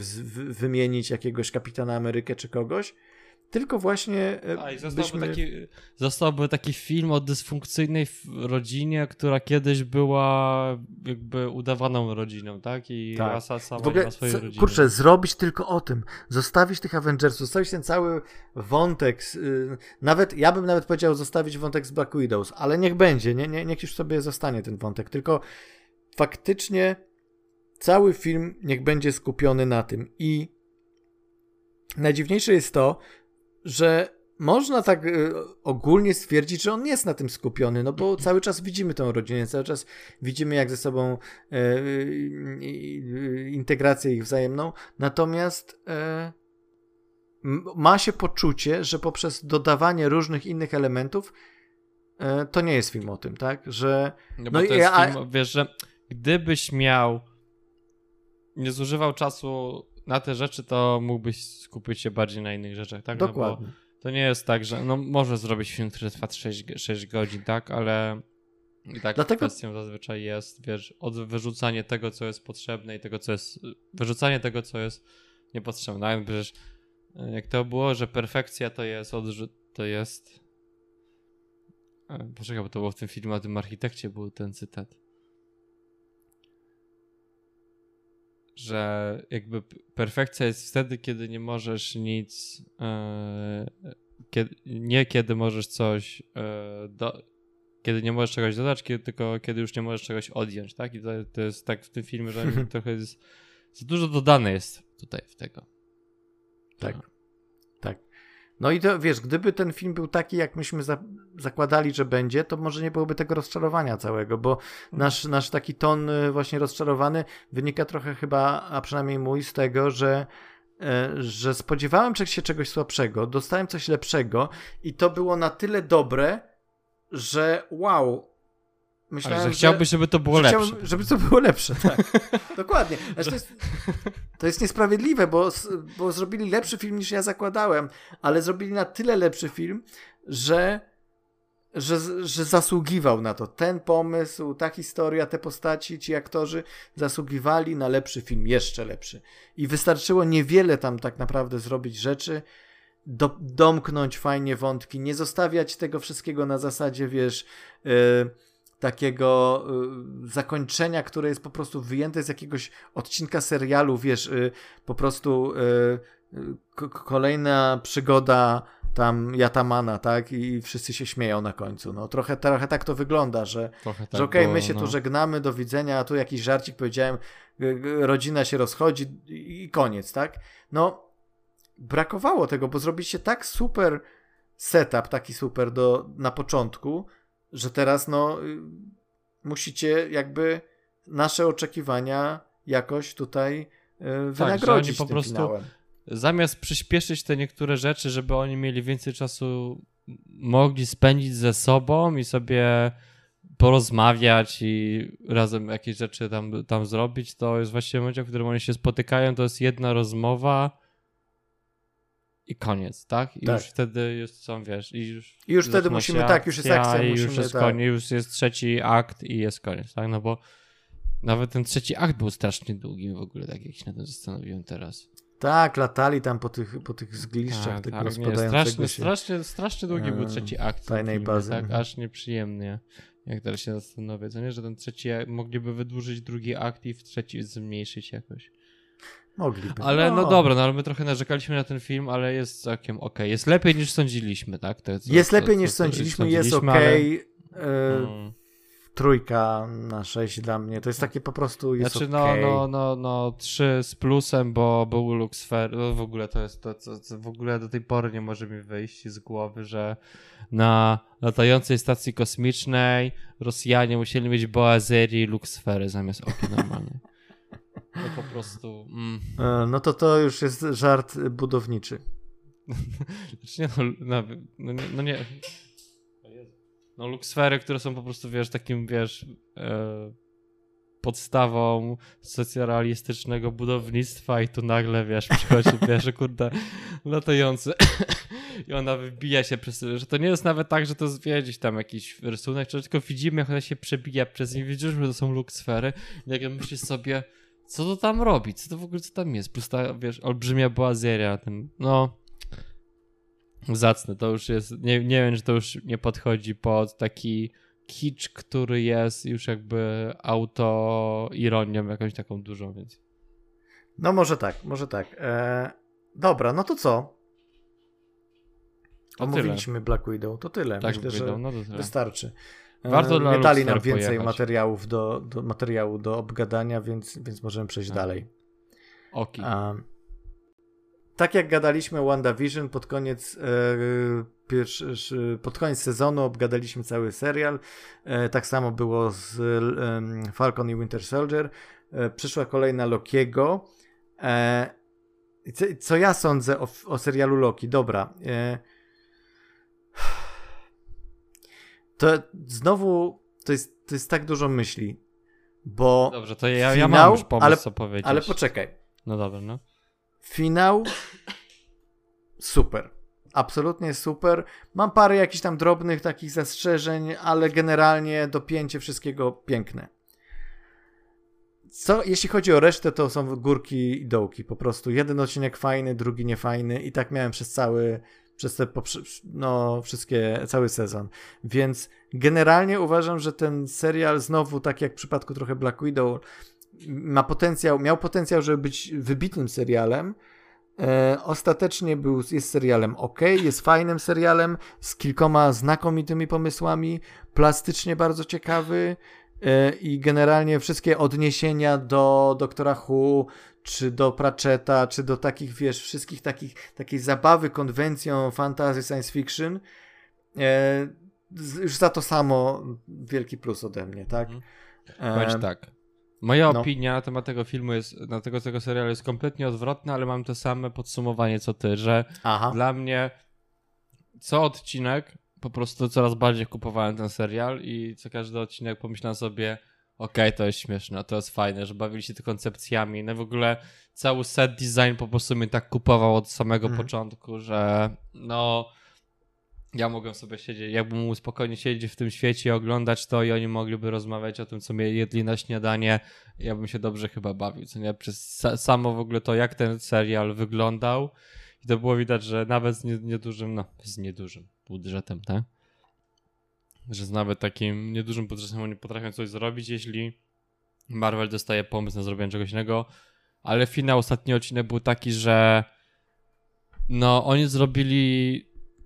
Speaker 1: wymienić jakiegoś kapitana Amerykę czy kogoś, tylko właśnie.
Speaker 2: E, A, i zostałby, byśmy... taki, zostałby taki film o dysfunkcyjnej rodzinie, która kiedyś była jakby udawaną rodziną, tak? I tak. rasa sama w ogóle, ma swoje rodziny.
Speaker 1: Kurczę, zrobić tylko o tym. Zostawić tych Avengersów, zostawić ten cały wątek. Yy, nawet, ja bym nawet powiedział zostawić wątek z Black Widows, ale niech będzie, nie, nie, niech już sobie zostanie ten wątek. Tylko faktycznie cały film niech będzie skupiony na tym. I najdziwniejsze jest to, że można tak y, ogólnie stwierdzić, że on jest na tym skupiony, no bo cały czas widzimy tę rodzinę, cały czas widzimy jak ze sobą e, integrację ich wzajemną, natomiast e, ma się poczucie, że poprzez dodawanie różnych innych elementów e, to nie jest film o tym, tak, że
Speaker 2: no, no to jest ja, film, wiesz, że gdybyś miał nie zużywał czasu na te rzeczy, to mógłbyś skupić się bardziej na innych rzeczach, tak?
Speaker 1: Dokładnie.
Speaker 2: No to nie jest tak, że no może zrobić film, który trwa 6, 6 godzin, tak? Ale i tak Dlatego... kwestią zazwyczaj jest, wiesz, od wyrzucanie tego, co jest potrzebne i tego, co jest, wyrzucanie tego, co jest niepotrzebne. No, przecież e, jak to było, że perfekcja to jest odrzut, to jest e, Poczekaj, bo to było w tym filmie o tym architekcie był ten cytat. Że jakby perfekcja jest wtedy, kiedy nie możesz nic, e, kiedy, nie kiedy możesz coś, e, do, kiedy nie możesz czegoś dodać, kiedy, tylko kiedy już nie możesz czegoś odjąć, tak? I to, to jest tak w tym filmie, że trochę jest, za dużo dodane jest tutaj w tego.
Speaker 1: Tak. No i to wiesz, gdyby ten film był taki, jak myśmy za zakładali, że będzie, to może nie byłoby tego rozczarowania całego, bo mhm. nasz, nasz taki ton y, właśnie rozczarowany wynika trochę chyba, a przynajmniej mój, z tego, że e, że spodziewałem się czegoś słabszego, dostałem coś lepszego i to było na tyle dobre, że wow,
Speaker 2: Myślałem, Ale że chciałbyś, żeby to było lepsze.
Speaker 1: żeby to było lepsze, tak. Dokładnie. Znaczy, to, jest, to jest niesprawiedliwe, bo, bo zrobili lepszy film niż ja zakładałem, ale zrobili na tyle lepszy film, że że, że zasługiwał na to. Ten pomysł, ta historia, te postaci, ci aktorzy zasługiwali na lepszy film, jeszcze lepszy. I wystarczyło niewiele tam tak naprawdę zrobić rzeczy, do, domknąć fajnie wątki, nie zostawiać tego wszystkiego na zasadzie, wiesz, yy, takiego yy, zakończenia, które jest po prostu wyjęte z jakiegoś odcinka serialu, wiesz, yy, po prostu kolejna przygoda tam Jatamana, tak? I wszyscy się śmieją na końcu. No trochę, trochę tak to wygląda, że, tak że okej, okay, my się no. tu żegnamy, do widzenia, a tu jakiś żarcik powiedziałem, rodzina się rozchodzi i koniec, tak? No brakowało tego, bo zrobiliście tak super setup, taki super do, na początku, że teraz no y, musicie jakby nasze oczekiwania jakoś tutaj y, wynagrodzić tak, po prostu finałem.
Speaker 2: zamiast przyspieszyć te niektóre rzeczy, żeby oni mieli więcej czasu, mogli spędzić ze sobą i sobie porozmawiać i razem jakieś rzeczy tam, tam zrobić, to jest właśnie moment, w którym oni się spotykają, to jest jedna rozmowa i koniec, tak? I tak. już wtedy już są, wiesz, i już...
Speaker 1: I już wtedy musimy, tak, już jest akcja,
Speaker 2: i
Speaker 1: musimy,
Speaker 2: już jest
Speaker 1: tak.
Speaker 2: koniec, już jest trzeci akt i jest koniec, tak? No bo nawet ten trzeci akt był strasznie długi w ogóle, tak jak się na tym zastanowiłem teraz.
Speaker 1: Tak, latali tam po tych, po tych zgliszczach tak, tego tak, rozpadającego
Speaker 2: strasznie,
Speaker 1: się...
Speaker 2: Strasznie, strasznie długi był trzeci akt.
Speaker 1: Tajnej bazy.
Speaker 2: Tak, aż nieprzyjemnie. Jak teraz się zastanowię, co nie, że ten trzeci mogliby wydłużyć drugi akt i w trzeci zmniejszyć jakoś.
Speaker 1: Mogliby.
Speaker 2: Ale no. no dobra, no ale my trochę narzekaliśmy na ten film, ale jest całkiem ok. Jest lepiej niż sądziliśmy, tak? To,
Speaker 1: co, jest lepiej niż sądziliśmy, jest ok. Ale... Y, hmm trójka na sześć dla mnie. To jest takie po prostu jest Znaczy
Speaker 2: okay. no, no, no, no, trzy z plusem, bo był Luxfer. No w ogóle to jest to, co, co, w ogóle do tej pory nie może mi wyjść z głowy, że na latającej stacji kosmicznej Rosjanie musieli mieć Boazerii i Luxfery zamiast oki normalnie. To po prostu... Mm.
Speaker 1: E, no to to już jest żart budowniczy.
Speaker 2: znaczy nie, no, no, no, no nie no luksfery, które są po prostu, wiesz, takim, wiesz, e, podstawą socjalistycznego budownictwa i tu nagle, wiesz, przychodzi, wiesz, kurde, latający i ona wybija się przez, że to nie jest nawet tak, że to jest, wiedzieć tam jakiś rysunek, tylko widzimy, jak ona się przebija przez nie, widzisz, że to są luksfery jak myślisz sobie, co to tam robi, co to w ogóle, co tam jest, plus ta, wiesz, olbrzymia boazeria na tym, no, zacne. To już jest, nie, nie wiem, czy to już nie podchodzi pod taki kicz, który jest już jakby auto-ironią jakąś taką dużą, więc.
Speaker 1: No może tak, może tak. Eee, dobra, no to co? To Omówiliśmy. Black Widow, to tyle. Tak, Myślę, Widow, że no tyle. wystarczy.
Speaker 2: Warto eee,
Speaker 1: nie dali nam więcej materiałów do, do, materiału do obgadania, więc, więc możemy przejść A. Tak. dalej.
Speaker 2: Oki.
Speaker 1: Okay tak jak gadaliśmy o WandaVision pod koniec, e, pierwszy, pod koniec sezonu, obgadaliśmy cały serial. E, tak samo było z e, Falcon i Winter Soldier. E, przyszła kolejna Lokiego. E, co, co, ja sądzę o, o serialu Loki? Dobra. E, to znowu to jest, to jest tak dużo myśli, bo.
Speaker 2: Dobrze, to ja, finał, ja mam już pomysł, ale, co powiedzieć.
Speaker 1: Ale poczekaj.
Speaker 2: No dobra, no.
Speaker 1: Finał super. Absolutnie super. Mam parę jakichś tam drobnych takich zastrzeżeń, ale generalnie dopięcie wszystkiego piękne. Co, jeśli chodzi o resztę, to są górki i dołki. Po prostu jeden odcinek fajny, drugi niefajny i tak miałem przez cały, przez te, no, wszystkie, cały sezon. Więc generalnie uważam, że ten serial znowu, tak jak w przypadku trochę Black Widow, ma potencjał, miał potencjał, żeby być wybitnym serialem. E, ostatecznie był, jest serialem ok, jest fajnym serialem z kilkoma znakomitymi pomysłami, plastycznie bardzo ciekawy e, i generalnie wszystkie odniesienia do Doktora Who, czy do Pratchetta, czy do takich, wiesz, wszystkich takich, takiej zabawy konwencją fantasy science fiction, e, już za to samo wielki plus ode mnie, tak?
Speaker 2: Mhm. tak. Moja no. opinia na temat tego filmu jest, na tego, tego serialu jest kompletnie odwrotna, ale mam to same podsumowanie co ty, że Aha. dla mnie co odcinek po prostu coraz bardziej kupowałem ten serial i co każdy odcinek pomyślałem sobie okej, okay, to jest śmieszne, to jest fajne, że bawili się te koncepcjami. No w ogóle cały set design po prostu mnie tak kupował od samego mhm. początku, że no ja mogłem sobie siedzieć, jakbym mógł spokojnie siedzieć w tym świecie i oglądać to i oni mogliby rozmawiać o tym, co mnie jedli na śniadanie, ja bym się dobrze chyba bawił, co nie? Przez samo w ogóle to, jak ten serial wyglądał i to było widać, że nawet z niedużym, no, z niedużym budżetem, tak? Że z nawet takim niedużym budżetem oni potrafią coś zrobić, jeśli Marvel dostaje pomysł na zrobienie czegoś innego, ale finał, ostatni odcinek był taki, że no, oni zrobili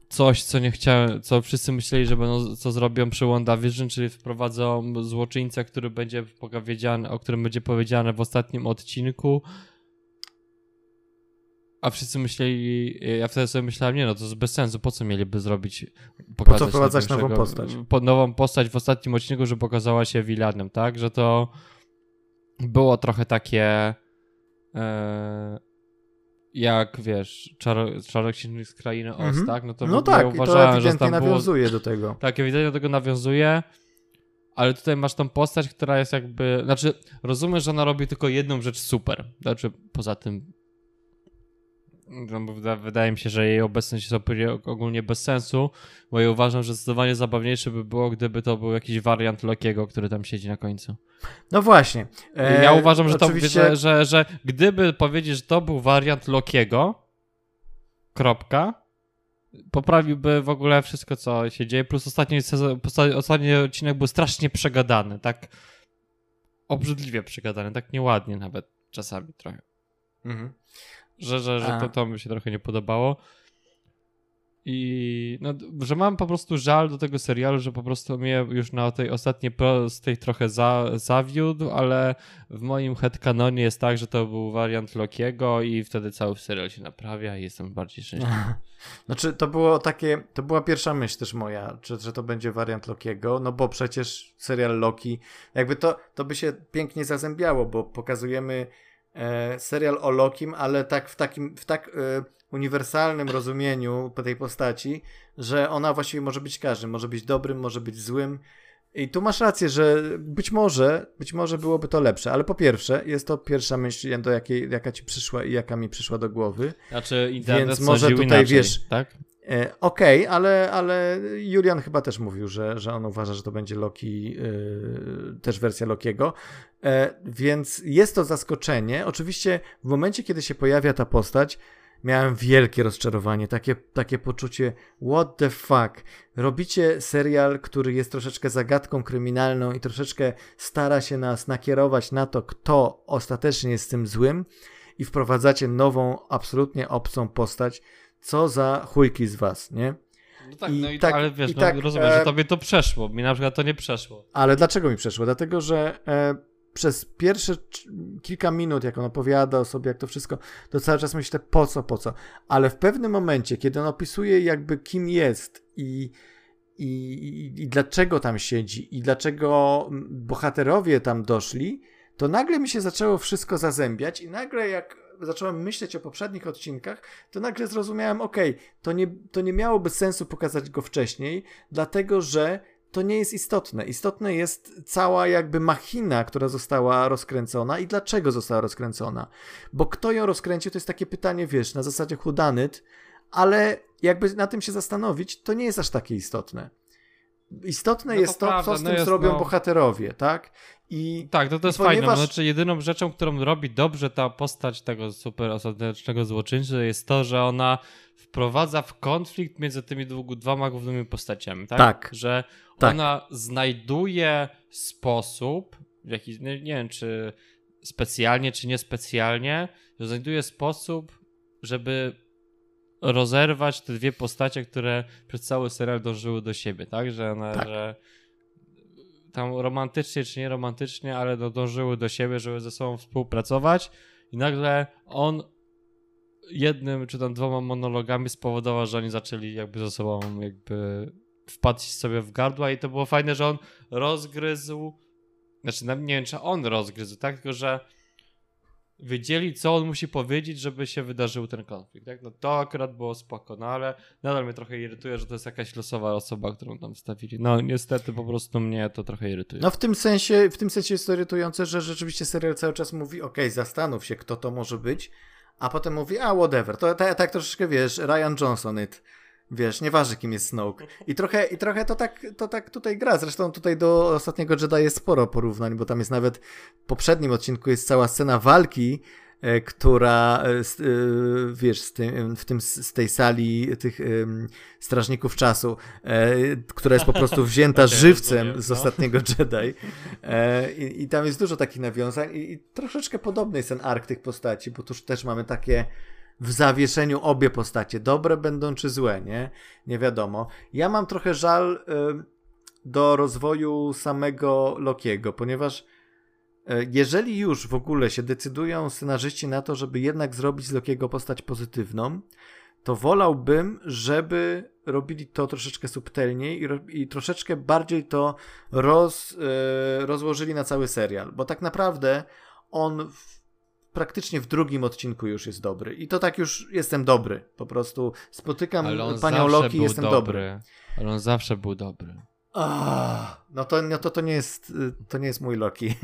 Speaker 2: coś, co nie chciałem, co wszyscy myśleli, że będą, co zrobią przy WandaVision, czyli wprowadzą złoczyńcę, który będzie o którym będzie powiedziane w ostatnim odcinku. A wszyscy myśleli, ja wtedy sobie myślałem, nie no, to jest bez sensu, po co mieliby zrobić,
Speaker 1: pokazać Po co wprowadzać nową postać?
Speaker 2: Po, nową postać w ostatnim odcinku, że pokazała się vilanem, tak? Że to było trochę takie... E, jak wiesz, czarok z krainy Oz, mm -hmm. tak?
Speaker 1: No to no tak, ja uważałem, to że tam nawiązuje
Speaker 2: było...
Speaker 1: do tego.
Speaker 2: Tak, ewidentnie do tego nawiązuje, ale tutaj masz tą postać, która jest jakby, znaczy rozumiesz, że ona robi tylko jedną rzecz super, znaczy poza tym no, wydaje mi się, że jej obecność jest ogólnie bez sensu, bo ja uważam, że zdecydowanie zabawniejsze by było, gdyby to był jakiś wariant Lokiego, który tam siedzi na końcu.
Speaker 1: No właśnie.
Speaker 2: E, ja uważam, że, oczywiście... to, że, że, że gdyby powiedzieć, że to był wariant Lokiego, kropka, poprawiłby w ogóle wszystko, co się dzieje, plus ostatni, sezon, ostatni odcinek był strasznie przegadany, tak obrzydliwie przegadany, tak nieładnie nawet czasami trochę. Mhm że, że, że to, to mi się trochę nie podobało. I no, że mam po prostu żal do tego serialu, że po prostu mnie już na tej ostatniej prostej trochę za, zawiódł, ale w moim headcanonie jest tak, że to był wariant Lokiego i wtedy cały serial się naprawia i jestem bardziej szczęśliwy.
Speaker 1: Znaczy to było takie, to była pierwsza myśl też moja, czy, że to będzie wariant Lokiego, no bo przecież serial Loki, jakby to, to by się pięknie zazębiało, bo pokazujemy e, serial o Lokim, ale tak w takim, w tak e, uniwersalnym rozumieniu tej postaci, że ona właściwie może być każdym, może być dobrym, może być złym. I tu masz rację, że być może, być może byłoby to lepsze, ale po pierwsze, jest to pierwsza myśl, do jakiej, jaka ci przyszła i jaka mi przyszła do głowy.
Speaker 2: Znaczy, internet Więc może tutaj inaczej, wiesz, tak?
Speaker 1: E, Okej, okay, ale, ale Julian chyba też mówił, że, że on uważa, że to będzie Loki, yy, też wersja Lokiego. E, więc jest to zaskoczenie. Oczywiście w momencie, kiedy się pojawia ta postać, miałem wielkie rozczarowanie, takie, takie poczucie what the fuck. Robicie serial, który jest troszeczkę zagadką kryminalną i troszeczkę stara się nas nakierować na to, kto ostatecznie jest tym złym i wprowadzacie nową, absolutnie obcą postać, co za chujki z was, nie?
Speaker 2: No tak, I no i tak, ale wiesz, no, tak, rozumiem, e... że tobie to przeszło, mi na przykład to nie przeszło.
Speaker 1: Ale dlaczego mi przeszło? Dlatego, że e, przez pierwsze kilka minut, jak on opowiada o sobie, jak to wszystko, to cały czas myślę, po co, po co. Ale w pewnym momencie, kiedy on opisuje jakby kim jest i, i, i, i dlaczego tam siedzi i dlaczego bohaterowie tam doszli, to nagle mi się zaczęło wszystko zazębiać i nagle jak zacząłem myśleć o poprzednich odcinkach, to nagle zrozumiałem, ok, to nie, to nie miałoby sensu pokazać go wcześniej, dlatego że to nie jest istotne. Istotne jest cała jakby machina, która została rozkręcona i dlaczego została rozkręcona. Bo kto ją rozkręcił, to jest takie pytanie, wiesz, na zasadzie chudanyt, ale jakby na tym się zastanowić, to nie jest aż takie istotne. Istotne no jest to, prawda, co z no tym jest, zrobią no... bohaterowie, tak?
Speaker 2: I, tak, to, to jest ponieważ... fajne. Znaczy, jedyną rzeczą, którą robi dobrze ta postać tego super ostatecznego złoczyńcy jest to, że ona wprowadza w konflikt między tymi dwoma głównymi postaciami, tak?
Speaker 1: Tak.
Speaker 2: Że tak. ona znajduje sposób, w jaki, nie, nie wiem, czy specjalnie, czy niespecjalnie, że znajduje sposób, żeby rozerwać te dwie postacie, które przez cały serial dążyły do siebie, tak? Że one, tak. że tam romantycznie czy nie romantycznie, ale no dążyły do siebie, żeby ze sobą współpracować i nagle on jednym czy tam dwoma monologami spowodował, że oni zaczęli jakby ze sobą jakby wpaść sobie w gardła i to było fajne, że on rozgryzł znaczy nie wiem, czy on rozgryzł, tak? Tylko, że wiedzieli, co on musi powiedzieć, żeby się wydarzył ten konflikt. Tak? No to akurat było spoko, no ale nadal mnie trochę irytuje, że to jest jakaś losowa osoba, którą tam stawili. No niestety po prostu mnie to trochę irytuje.
Speaker 1: No w tym sensie, w tym sensie jest to irytujące, że rzeczywiście serial cały czas mówi, ok, zastanów się, kto to może być, a potem mówi, a whatever. To tak troszeczkę, wiesz, Ryan Johnson it. Wiesz, nieważne kim jest Snoke. I trochę, i trochę to, tak, to tak tutaj gra. Zresztą tutaj do ostatniego Jedi jest sporo porównań, bo tam jest nawet w poprzednim odcinku jest cała scena walki, e, która, e, e, wiesz, z, tym, w tym, z tej sali tych strażników czasu, która jest po prostu wzięta żywcem z no. ostatniego Jedi. I, I, tam jest dużo takich nawiązań i, i troszeczkę podobny jest ten ark tych postaci, bo tuż też mamy takie w zawieszeniu obie postacie. Dobre będą czy złe, nie? Nie wiadomo. Ja mam trochę żal y, do rozwoju samego Lokiego, ponieważ y, jeżeli już w ogóle się decydują scenarzyści na to, żeby jednak zrobić z Lokiego postać pozytywną, to wolałbym, żeby robili to troszeczkę subtelniej i, i troszeczkę bardziej to roz, y, rozłożyli na cały serial, bo tak naprawdę on w, praktycznie w drugim odcinku już jest dobry. I to tak już jestem dobry. Po prostu spotykam panią Loki i jestem dobry. dobry.
Speaker 2: Ale on zawsze był dobry.
Speaker 1: Ah, no to, no to, to, nie jest, to nie jest mój Loki.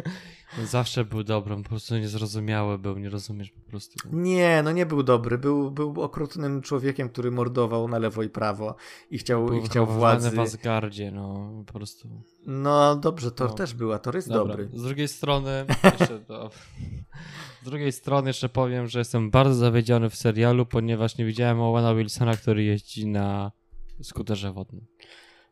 Speaker 2: Zawsze był dobry, po prostu niezrozumiały był, nie rozumiesz po prostu.
Speaker 1: Nie, no nie był dobry, był, był okrutnym człowiekiem, który mordował na lewo i prawo i chciał, był i chciał władzy.
Speaker 2: w Asgardzie, no po prostu.
Speaker 1: No dobrze, to no. też była, to jest Dobra. dobry.
Speaker 2: Z drugiej strony, jeszcze z drugiej strony jeszcze powiem, że jestem bardzo zawiedziony w serialu, ponieważ nie widziałem Owena Wilsona, który jeździ na skuterze wodnym.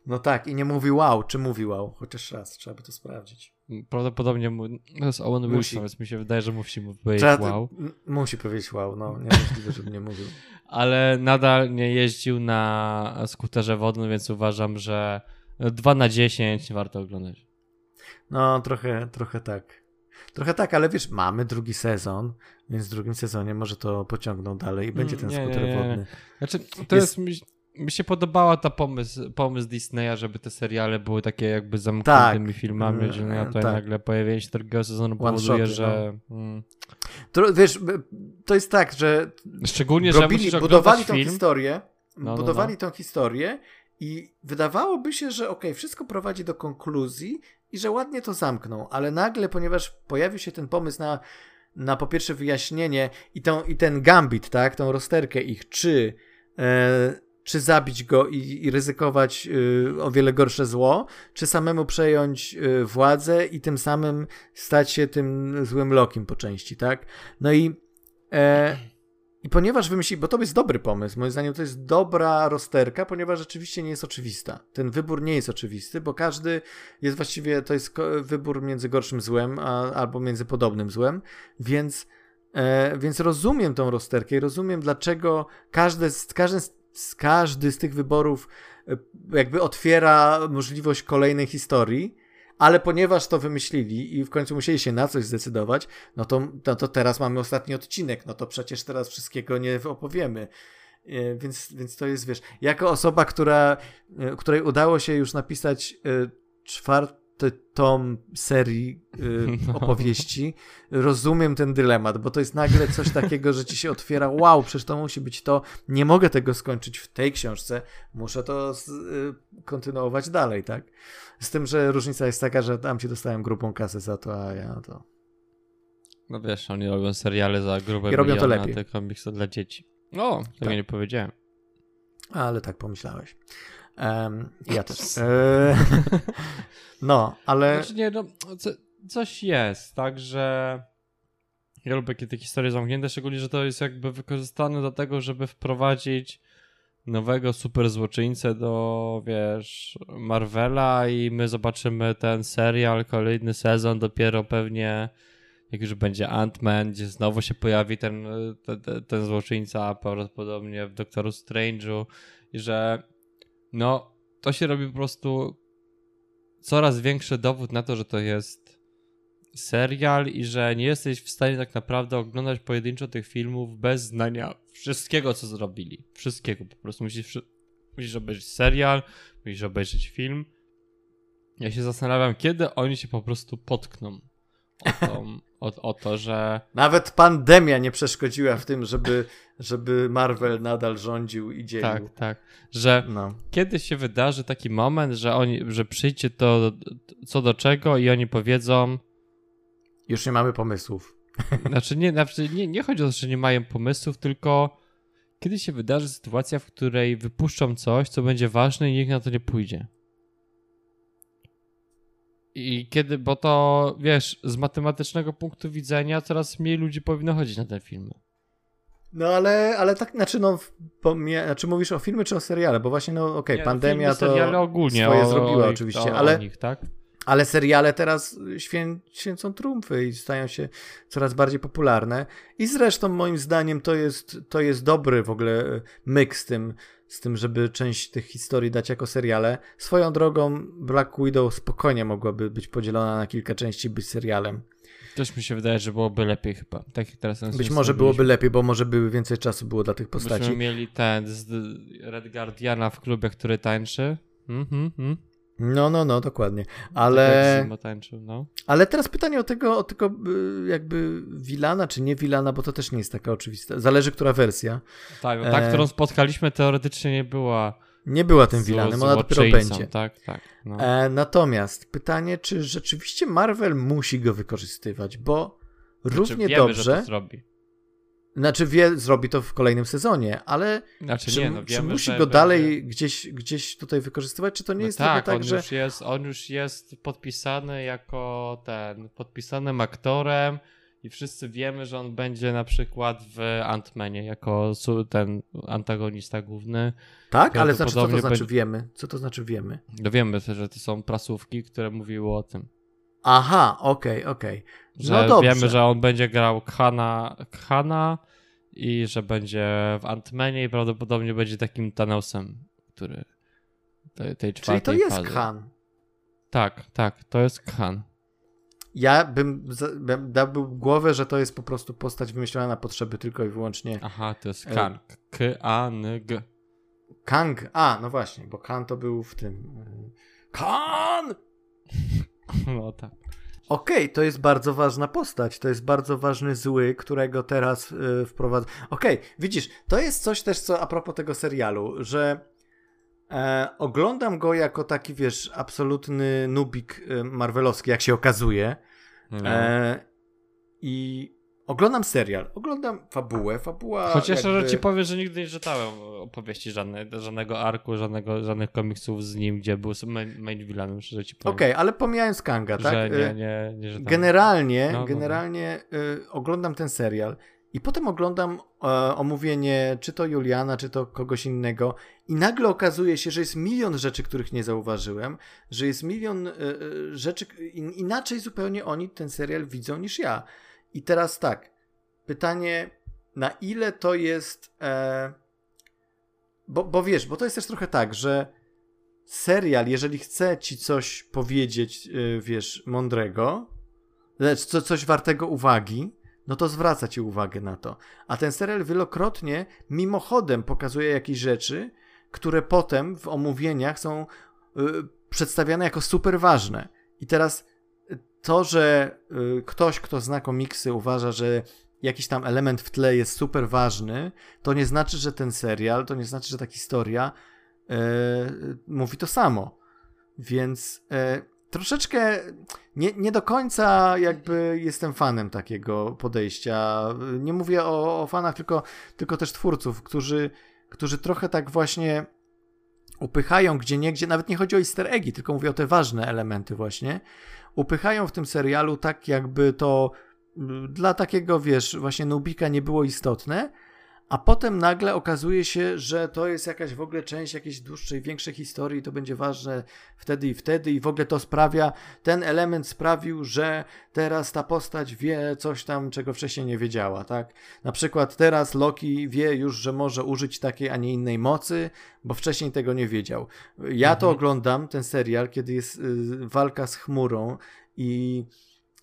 Speaker 1: No tak, i nie mówi wow, czy mówi wow, chociaż raz, trzeba by to sprawdzić.
Speaker 2: Prawdopodobnie mu, to jest Owen Wilson, więc mi się wydaje, że musi mu powiedzieć trzeba, wow.
Speaker 1: Musi powiedzieć wow, no, niemożliwe, żeby nie mówił.
Speaker 2: Ale nadal nie jeździł na skuterze wodnym, więc uważam, że 2 na 10 warto oglądać.
Speaker 1: No, trochę, trochę tak. Trochę tak, ale wiesz, mamy drugi sezon, więc w drugim sezonie może to pociągną dalej i będzie ten nie, skuter nie, nie, wodny.
Speaker 2: Znaczy, to jest, jest mi się podobała ta pomysł, pomysł Disneya, żeby te seriale były takie jakby zamkniętymi tak. filmami, mm, że to tak. nagle pojawienie się drugiego sezonu powoduje, że... No. Mm.
Speaker 1: To, wiesz, to jest tak, że
Speaker 2: Szczególnie,
Speaker 1: robili,
Speaker 2: że
Speaker 1: budowali tą film. historię, no, no, budowali no. tą historię i wydawałoby się, że ok, wszystko prowadzi do konkluzji i że ładnie to zamkną, ale nagle, ponieważ pojawił się ten pomysł na, na po pierwsze wyjaśnienie i, tą, i ten gambit, tak, tą rozterkę ich, czy e, czy zabić go i, i ryzykować y, o wiele gorsze zło, czy samemu przejąć y, władzę i tym samym stać się tym złym lokiem po części, tak? No i, e, i ponieważ wymyślili, bo to jest dobry pomysł, moim zdaniem to jest dobra rozterka, ponieważ rzeczywiście nie jest oczywista. Ten wybór nie jest oczywisty, bo każdy jest właściwie, to jest wybór między gorszym złem, a, albo między podobnym złem, więc E, więc rozumiem tą rozterkę i rozumiem, dlaczego każdy, każdy każdy z tych wyborów e, jakby otwiera możliwość kolejnej historii, ale ponieważ to wymyślili i w końcu musieli się na coś zdecydować, no to, no to teraz mamy ostatni odcinek, no to przecież teraz wszystkiego nie opowiemy. E, więc, więc to jest, wiesz, jako osoba, która, e, której udało się już napisać czwarty tom serii y, no. opowieści, rozumiem ten dylemat, bo to jest nagle coś takiego, że ci się otwiera, wow, przecież to musi być to, nie mogę tego skończyć w tej książce, muszę to z, y, kontynuować dalej, tak? Z tym, że różnica jest taka, że tam ci dostałem grupą kasy za to, a ja to...
Speaker 2: No wiesz, oni robią seriale za grube
Speaker 1: I robią to lepiej.
Speaker 2: a te komiksy dla dzieci. O, tego tak. nie powiedziałem.
Speaker 1: Ale tak pomyślałeś. Um, ja też. E, no, ale.
Speaker 2: Znaczy nie, no, co, coś jest, tak, że. Ja lubię takie historie zamknięte, szczególnie, że to jest jakby wykorzystane do tego, żeby wprowadzić nowego super złoczyńcę do, wiesz, Marvela i my zobaczymy ten serial, kolejny sezon dopiero pewnie jak już będzie Ant-Man, gdzie znowu się pojawi ten, ten, ten złoczyńca prawdopodobnie w Doktoru Strange'u i że no, to się robi po prostu coraz większy dowód na to, że to jest serial i że nie jesteś w stanie tak naprawdę oglądać pojedynczo tych filmów bez znania wszystkiego, co zrobili. Wszystkiego po prostu. Musisz, musisz obejrzeć serial, musisz obejrzeć film. Ja się zastanawiam, kiedy oni się po prostu potkną o, tą, o, o to, że...
Speaker 1: Nawet pandemia nie przeszkodziła w tym, żeby, żeby Marvel nadal rządził i dzielił.
Speaker 2: Tak, tak. Że no. kiedy się wydarzy taki moment, że, oni, że przyjdzie to co do czego i oni powiedzą...
Speaker 1: Już nie mamy pomysłów.
Speaker 2: Znaczy nie, znaczy nie, nie chodzi o to, że nie mają pomysłów, tylko kiedy się wydarzy sytuacja, w której wypuszczą coś, co będzie ważne i nikt na to nie pójdzie. I kiedy, bo to wiesz, z matematycznego punktu widzenia coraz mniej ludzi powinno chodzić na te filmy.
Speaker 1: No ale, ale tak, znaczy no, znaczy mówisz o filmy czy o seriale, bo właśnie no okej, okay,
Speaker 2: Nie,
Speaker 1: pandemia
Speaker 2: filmy, seriale
Speaker 1: to
Speaker 2: ogólnie,
Speaker 1: swoje
Speaker 2: o,
Speaker 1: zrobiła
Speaker 2: o,
Speaker 1: oczywiście,
Speaker 2: o,
Speaker 1: ale,
Speaker 2: o nich, tak?
Speaker 1: ale seriale teraz świę, święcą trumfy i stają się coraz bardziej popularne i zresztą moim zdaniem to jest, to jest dobry w ogóle myk z tym, z tym, żeby część tych historii dać jako seriale. Swoją drogą Black Widow spokojnie mogłaby być podzielona na kilka części, być serialem.
Speaker 2: Też mi się wydaje, że byłoby lepiej chyba. Tak jak teraz
Speaker 1: Być może byłoby lepiej, bo może by więcej czasu było dla tych postaci.
Speaker 2: Byśmy mieli ten z Red Guardiana w klubie, który tańczy. Mhm, mhm.
Speaker 1: No, no, no, dokładnie. Ale,
Speaker 2: Tak tańczył, no.
Speaker 1: ale teraz pytanie o tego, o tego y, jakby Wilana, czy nie Wilana, bo to też nie jest taka oczywista. Zależy, która wersja.
Speaker 2: Tak, no, ta,
Speaker 1: E,
Speaker 2: którą spotkaliśmy, teoretycznie nie była
Speaker 1: Nie była tym Wilanem, ona dopiero będzie.
Speaker 2: Tak, tak. No.
Speaker 1: E, natomiast pytanie, czy rzeczywiście Marvel musi go wykorzystywać, bo
Speaker 2: Znaczy,
Speaker 1: równie
Speaker 2: wiemy,
Speaker 1: dobrze,
Speaker 2: że to zrobi.
Speaker 1: Znaczy wie, zrobi to w kolejnym sezonie, ale
Speaker 2: Znaczy
Speaker 1: czy,
Speaker 2: nie, no
Speaker 1: czy
Speaker 2: wiemy,
Speaker 1: musi
Speaker 2: że
Speaker 1: go
Speaker 2: będzie-
Speaker 1: dalej gdzieś, gdzieś tutaj wykorzystywać, czy to nie
Speaker 2: No
Speaker 1: jest
Speaker 2: tak,
Speaker 1: tak,
Speaker 2: on,
Speaker 1: że...
Speaker 2: już jest, on już jest podpisany jako ten, podpisanym aktorem i wszyscy wiemy, że on będzie na przykład w Ant-Manie jako ten antagonista główny.
Speaker 1: Tak, ale znaczy, co to znaczy
Speaker 2: będzie-
Speaker 1: wiemy? Co to znaczy wiemy?
Speaker 2: No wiemy, że to są prasówki, które mówiły o tym.
Speaker 1: Aha, okej, okej.
Speaker 2: Że
Speaker 1: No dobrze.
Speaker 2: wiemy, że on będzie grał Khana, Khana i że będzie w Ant-Manie i prawdopodobnie będzie takim Thanosem, który tej, tej
Speaker 1: Czyli
Speaker 2: czwartej
Speaker 1: to jest
Speaker 2: fazy.
Speaker 1: Khan.
Speaker 2: Tak, tak, to jest Khan.
Speaker 1: Ja bym, bym dałby głowę, że to jest po prostu postać wymyślona na potrzeby tylko i wyłącznie
Speaker 2: Aha, to jest
Speaker 1: E,
Speaker 2: Khan. K-A-N-G.
Speaker 1: Kang. A, no właśnie, bo Khan to był w tym. y, Khan!
Speaker 2: No tak.
Speaker 1: Okej, to jest bardzo ważna postać. To jest bardzo ważny zły, którego teraz y, wprowadza. Okej, widzisz, to jest coś też, co a propos tego serialu, że e, oglądam go jako taki, wiesz, absolutny nubik y, marvelowski, jak się okazuje.
Speaker 2: No.
Speaker 1: E, I oglądam serial, oglądam fabułę. Fabuła.
Speaker 2: Chociaż
Speaker 1: jakby...
Speaker 2: jakby... ci powiem, że nigdy nie czytałem opowieści żadnej, żadnego arku, żadnego, żadnych komiksów z nim, gdzie był main, main villainem, szczerze ci powiem.
Speaker 1: Okej, ale pomijając Kanga, tak?
Speaker 2: Że nie,
Speaker 1: Y,
Speaker 2: nie, nie czytałem.
Speaker 1: Generalnie,
Speaker 2: No, no, no.
Speaker 1: generalnie y, oglądam ten serial i potem oglądam e, omówienie czy to Juliana, czy to kogoś innego i nagle okazuje się, że jest milion rzeczy, których nie zauważyłem, że jest milion y, y, rzeczy, in, inaczej zupełnie oni ten serial widzą niż ja. I teraz tak, pytanie, na ile to jest... E, bo, bo wiesz, bo to jest też trochę tak, że serial, jeżeli chce ci coś powiedzieć, yy, wiesz, mądrego, lecz co, coś wartego uwagi, no to zwraca ci uwagę na to. A ten serial wielokrotnie mimochodem pokazuje jakieś rzeczy, które potem w omówieniach są yy, przedstawiane jako super ważne. I teraz to, że y, ktoś, kto zna komiksy, uważa, że jakiś tam element w tle jest super ważny, to nie znaczy, że ten serial, to nie znaczy, że ta historia e, mówi to samo. Więc e, troszeczkę nie, nie do końca jakby jestem fanem takiego podejścia. Nie mówię o, o fanach, tylko, tylko też twórców, którzy, którzy trochę tak właśnie upychają gdzie niegdzie, nawet nie chodzi o easter eggi, tylko mówię o te ważne elementy właśnie, upychają w tym serialu tak jakby to y, dla takiego, wiesz, właśnie nubika nie było istotne, a potem nagle okazuje się, że to jest jakaś w ogóle część jakiejś dłuższej, większej historii, to będzie ważne wtedy i wtedy i w ogóle to sprawia, ten element sprawił, że teraz ta postać wie coś tam, czego wcześniej nie wiedziała, tak? Na przykład teraz Loki wie już, że może użyć takiej, a nie innej mocy, bo wcześniej tego nie wiedział. Ja to
Speaker 2: Mhm.
Speaker 1: oglądam, ten serial, kiedy jest y, walka z chmurą i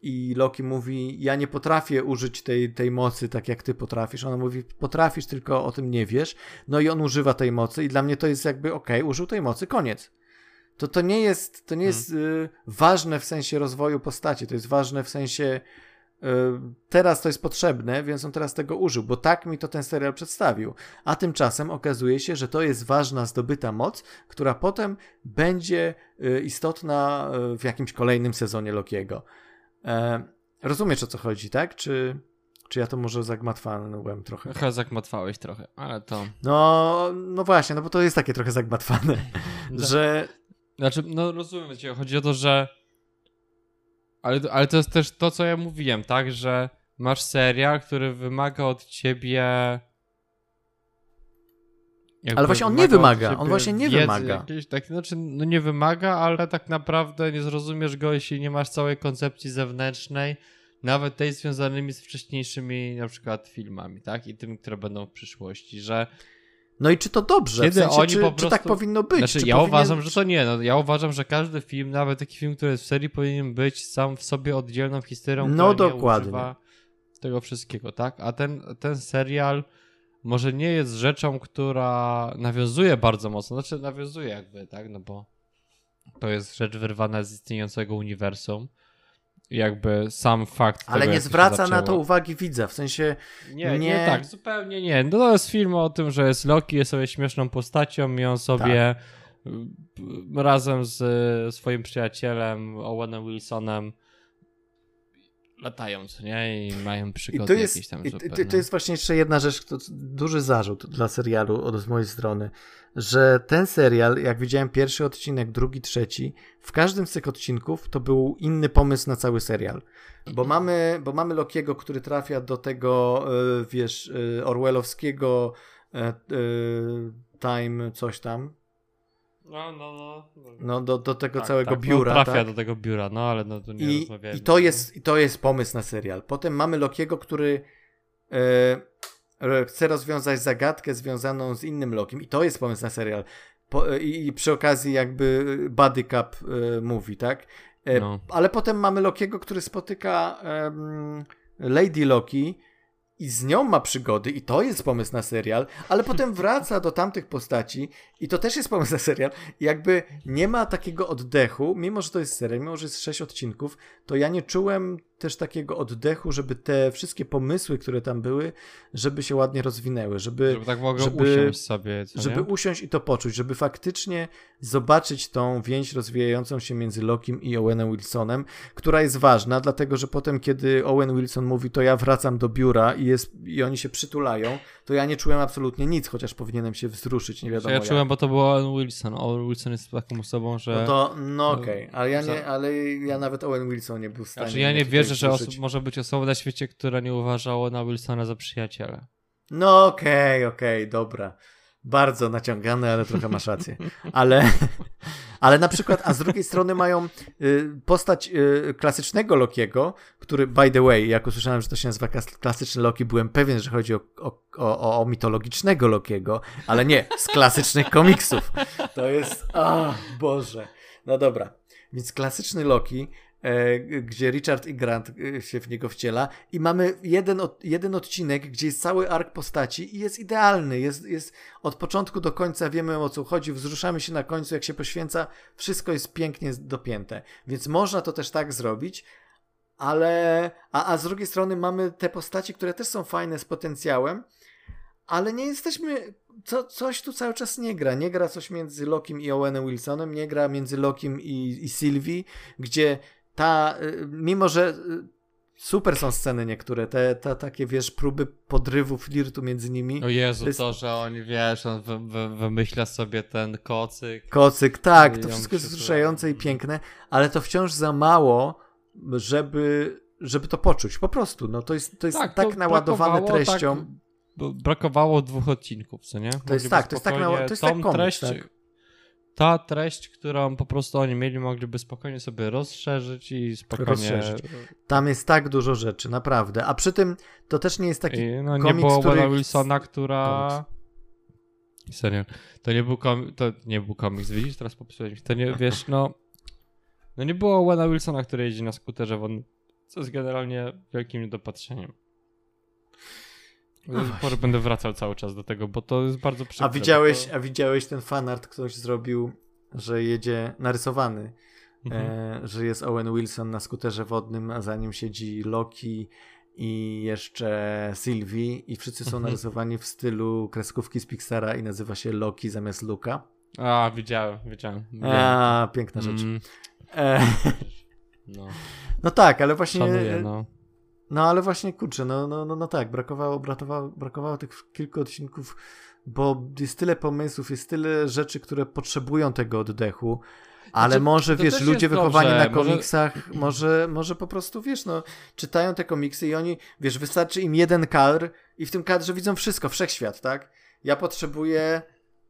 Speaker 1: i Loki mówi: Ja nie potrafię użyć tej, tej mocy tak jak ty potrafisz. Ona mówi: Potrafisz, tylko o tym nie wiesz. No i on używa tej mocy, i dla mnie to jest jakby okej, użył tej mocy, koniec. To, to nie jest, to nie jest y, ważne w sensie rozwoju postaci, to jest ważne w sensie y, teraz to jest potrzebne, więc on teraz tego użył, bo tak mi to ten serial przedstawił. A tymczasem okazuje się, że to jest ważna zdobyta moc, która potem będzie y, istotna y, w jakimś kolejnym sezonie Lokiego. E, rozumiesz o co chodzi, tak? Czy, Czy ja to może zagmatwałem trochę?
Speaker 2: Trochę zagmatwałeś trochę, ale to...
Speaker 1: No, no właśnie, no bo to jest takie trochę zagmatwane, że...
Speaker 2: Znaczy, no rozumiem cię, chodzi o to, że... Ale, ale to jest też to, co ja mówiłem, tak, że masz serial, który wymaga od ciebie...
Speaker 1: ale właśnie on nie wymaga, on właśnie nie wymaga.
Speaker 2: Jakieś, tak, znaczy, no nie wymaga, ale tak naprawdę nie zrozumiesz go, jeśli nie masz całej koncepcji zewnętrznej, nawet tej związanymi z wcześniejszymi na przykład filmami, tak? I tymi, które będą w przyszłości, że
Speaker 1: no i czy to dobrze? Kiedy w sensie, oni czy, po prostu... czy tak powinno być?
Speaker 2: Znaczy,
Speaker 1: czy
Speaker 2: ja
Speaker 1: powinien...
Speaker 2: uważam, że to nie. No, ja uważam, że każdy film, nawet taki film, który jest w serii, powinien być sam w sobie oddzielną historią, no, dokładnie. tego wszystkiego, tak? A ten, ten serial może nie jest rzeczą, która nawiązuje bardzo mocno, znaczy nawiązuje jakby, tak? No bo to jest rzecz wyrwana z istniejącego uniwersum, jakby sam fakt.
Speaker 1: Ale
Speaker 2: tego,
Speaker 1: nie zwraca na to uwagi widza, w sensie.
Speaker 2: Nie, nie, nie tak, zupełnie nie. No to jest film o tym, że jest Loki, jest sobie śmieszną postacią i on sobie tak. razem z swoim przyjacielem Owenem Wilsonem latają, co nie? I mają przygody I to jest, jakieś tam. Super,
Speaker 1: to, to jest właśnie jeszcze jedna rzecz, to duży zarzut dla serialu od z mojej strony, że ten serial, jak widziałem pierwszy odcinek, drugi, trzeci, w każdym z tych odcinków to był inny pomysł na cały serial. Bo mamy, bo mamy Lokiego, który trafia do tego, e, wiesz, e, Orwellowskiego e, time coś tam,
Speaker 2: no, no, no.
Speaker 1: No, do, do tego tak, całego tak, biura.
Speaker 2: No, trafia
Speaker 1: tak?
Speaker 2: do tego biura, no ale no to nie
Speaker 1: I, I to, jest, I to jest pomysł na serial. Potem mamy Lokiego, który e, chce rozwiązać zagadkę związaną z innym Lokiem. I to jest pomysł na serial. Po, i, i, przy okazji jakby Buddy Cup e, mówi, tak? E, no. Ale potem mamy Lokiego, który spotyka Lady Loki i z nią ma przygody i to jest pomysł na serial, ale potem wraca do tamtych postaci i to też jest pomysł na serial. I jakby nie ma takiego oddechu, mimo że to jest serial, mimo że jest sześć odcinków, to ja nie czułem też takiego oddechu, żeby te wszystkie pomysły, które tam były, żeby się ładnie rozwinęły, żeby...
Speaker 2: Żeby tak żeby, usiąść sobie,
Speaker 1: Żeby nie? usiąść i to poczuć, żeby faktycznie zobaczyć tą więź rozwijającą się między Lokim i Owenem Wilsonem, która jest ważna, dlatego, że potem, kiedy Owen Wilson mówi, to ja wracam do biura i, jest, i oni się przytulają, to ja nie czułem absolutnie nic, chociaż powinienem się wzruszyć, nie wiadomo
Speaker 2: Ja
Speaker 1: jak.
Speaker 2: czułem, bo to był Owen Wilson. Owen Wilson jest taką osobą, że...
Speaker 1: No to, no okej, okay. ale, ja nie, ale ja nawet Owen Wilson nie był w stanie...
Speaker 2: Znaczy ja nie wierzę, że może być osobą na świecie, która nie uważała na Wilsona za przyjaciela.
Speaker 1: No okej, okay, okej, okay, dobra. Bardzo naciągane, ale trochę masz rację. Ale, ale na przykład, a z drugiej strony mają y, postać y, klasycznego Lokiego, który, by the way, jak usłyszałem, że to się nazywa klasyczny Loki, byłem pewien, że chodzi o, o, o, o mitologicznego Lokiego, ale nie, z klasycznych komiksów. To jest, a Boże. No dobra. Więc klasyczny Loki gdzie Richard i Grant e, się w niego wciela i mamy jeden, jeden odcinek, gdzie jest cały ark postaci i jest idealny, jest, jest od początku do końca, wiemy o co chodzi, wzruszamy się na końcu, jak się poświęca, wszystko jest pięknie dopięte, więc można to też tak zrobić, ale, a, a z drugiej strony mamy te postaci, które też są fajne z potencjałem, ale nie jesteśmy. Co, coś tu cały czas nie gra. Nie gra coś między Lokim i Owenem Wilsonem, nie gra między Lokim i, i Sylwii, gdzie ta, y, mimo że y, super są sceny niektóre, te, te takie, wiesz, próby podrywu, flirtu między nimi.
Speaker 2: O Jezu, to, jest... to że on, wiesz, on wy, wy, wymyśla sobie ten kocyk.
Speaker 1: Kocyk, tak, to wszystko jest wzruszające i piękne, ale to wciąż za mało, żeby, żeby to poczuć, po prostu, no to jest, to jest tak, tak to naładowane treścią. Tak,
Speaker 2: brakowało dwóch odcinków, co nie?
Speaker 1: To jest tak, to jest tak, to jest tak komiks, treść, tak?
Speaker 2: Ta treść, którą po prostu oni mieli, mogliby spokojnie sobie rozszerzyć i spokojnie... Rozszerzyć.
Speaker 1: Tam jest tak dużo rzeczy, naprawdę. A przy tym to też nie jest taki I, no,
Speaker 2: komiks,
Speaker 1: nie było
Speaker 2: który... Wilsona, która... Komiks. Serio. To nie był, kom... to nie był komiks, widzisz? Teraz popisuję To nie, wiesz, no... No nie było Wena Wilsona, który jeździ na skuterze, co jest generalnie wielkim niedopatrzeniem. Będę wracał cały czas do tego, bo to jest bardzo przykre.
Speaker 1: A widziałeś, to... a widziałeś ten fanart, ktoś zrobił, że jedzie narysowany, mhm. e, że jest Owen Wilson na skuterze wodnym, a za nim siedzi Loki i jeszcze Sylvie i wszyscy są mhm. narysowani w stylu kreskówki z Pixara i nazywa się Loki zamiast Luka.
Speaker 2: A, widziałem, widziałem.
Speaker 1: A, piękna rzecz. Mm. E... No. no tak, ale właśnie...
Speaker 2: Szanuję, no.
Speaker 1: No ale właśnie kurczę, no, no, no, no tak, brakowało, brakowało, brakowało tych kilku odcinków, bo jest tyle pomysłów, jest tyle rzeczy, które potrzebują tego oddechu. Ale znaczy, może, wiesz, ludzie wychowani dobrze. na komiksach, może... może... może, po prostu, wiesz, no, czytają te komiksy i oni, wiesz, wystarczy im jeden kadr i w tym kadrze widzą wszystko, wszechświat, tak? Ja potrzebuję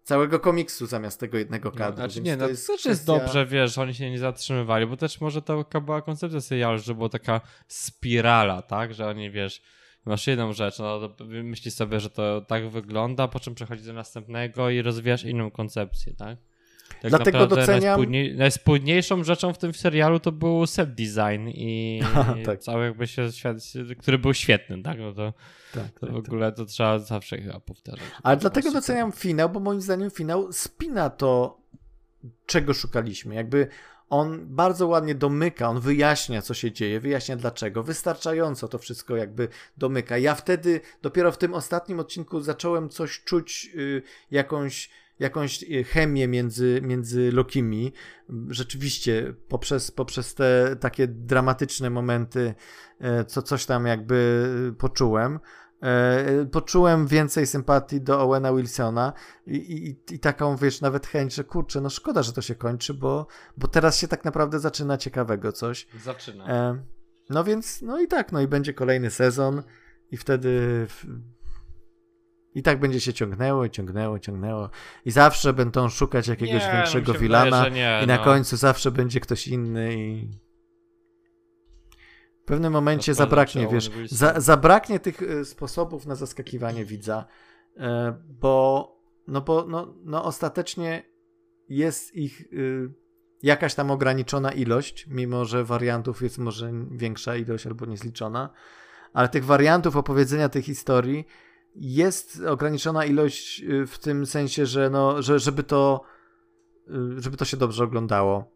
Speaker 1: całego komiksu zamiast tego jednego no, kadru.
Speaker 2: No, znaczy nie, no to jest, też jest dobrze, wiesz, oni się nie zatrzymywali, bo też może to była koncepcja serialu, że była taka spirala, tak, że oni, wiesz, masz jedną rzecz, no to myślisz sobie, że to tak wygląda, po czym przechodzi do następnego i rozwijasz inną koncepcję, tak? Tak
Speaker 1: Dlatego doceniam.
Speaker 2: Najspójniej, najspójniejszą rzeczą w tym serialu to był set design i tak. cały jakby się świat, który był świetny, tak? No to, tak, to tak, w ogóle to trzeba zawsze chyba powtarzać.
Speaker 1: Ale dlatego doceniam finał, bo moim zdaniem finał spina to, czego szukaliśmy. Jakby on bardzo ładnie domyka, on wyjaśnia, co się dzieje, wyjaśnia dlaczego. Wystarczająco to wszystko jakby domyka. Ja wtedy, dopiero w tym ostatnim odcinku zacząłem coś czuć, yy, jakąś jakąś e, chemię między, między Lokimi. Rzeczywiście poprzez, poprzez te takie dramatyczne momenty, e, co coś tam jakby poczułem. E, poczułem więcej sympatii do Owena Wilsona i, i, i, taką, wiesz, nawet chęć, że kurczę, no szkoda, że to się kończy, bo, bo teraz się tak naprawdę zaczyna ciekawego coś.
Speaker 2: Zaczyna.
Speaker 1: No więc, no i tak, no i będzie kolejny sezon i wtedy i tak będzie się ciągnęło, ciągnęło, ciągnęło. I zawsze będą szukać jakiegoś nie, większego wilana. I na no. końcu zawsze będzie ktoś inny i. W pewnym momencie zabraknie, wiesz, za, zabraknie tych y, sposobów na zaskakiwanie widza, y, bo, no bo, no, no ostatecznie jest ich y, jakaś tam ograniczona ilość, mimo że wariantów jest może większa ilość albo niezliczona, ale tych wariantów opowiedzenia tej historii jest ograniczona ilość y, w tym sensie, że, no, że żeby to y, żeby to się dobrze oglądało.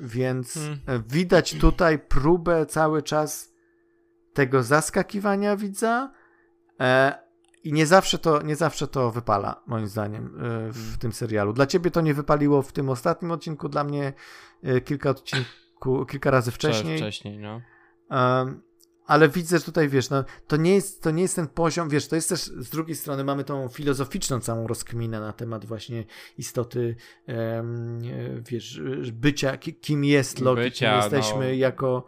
Speaker 1: Więc hmm. E, widać tutaj próbę cały czas tego zaskakiwania widza e, i nie zawsze to, nie zawsze to wypala, moim zdaniem, e, w hmm. tym serialu. Dla ciebie to nie wypaliło w tym ostatnim odcinku, dla mnie e, kilka odcinku, kilka razy wcześniej.
Speaker 2: Wcześniej, no
Speaker 1: ale widzę, że tutaj, wiesz, no, to, nie jest, to nie jest ten poziom, wiesz, to jest też, z drugiej strony mamy tą filozoficzną całą rozkminę na temat właśnie istoty, um, wiesz, bycia, kim jest Loki, bycia, kim jesteśmy no. jako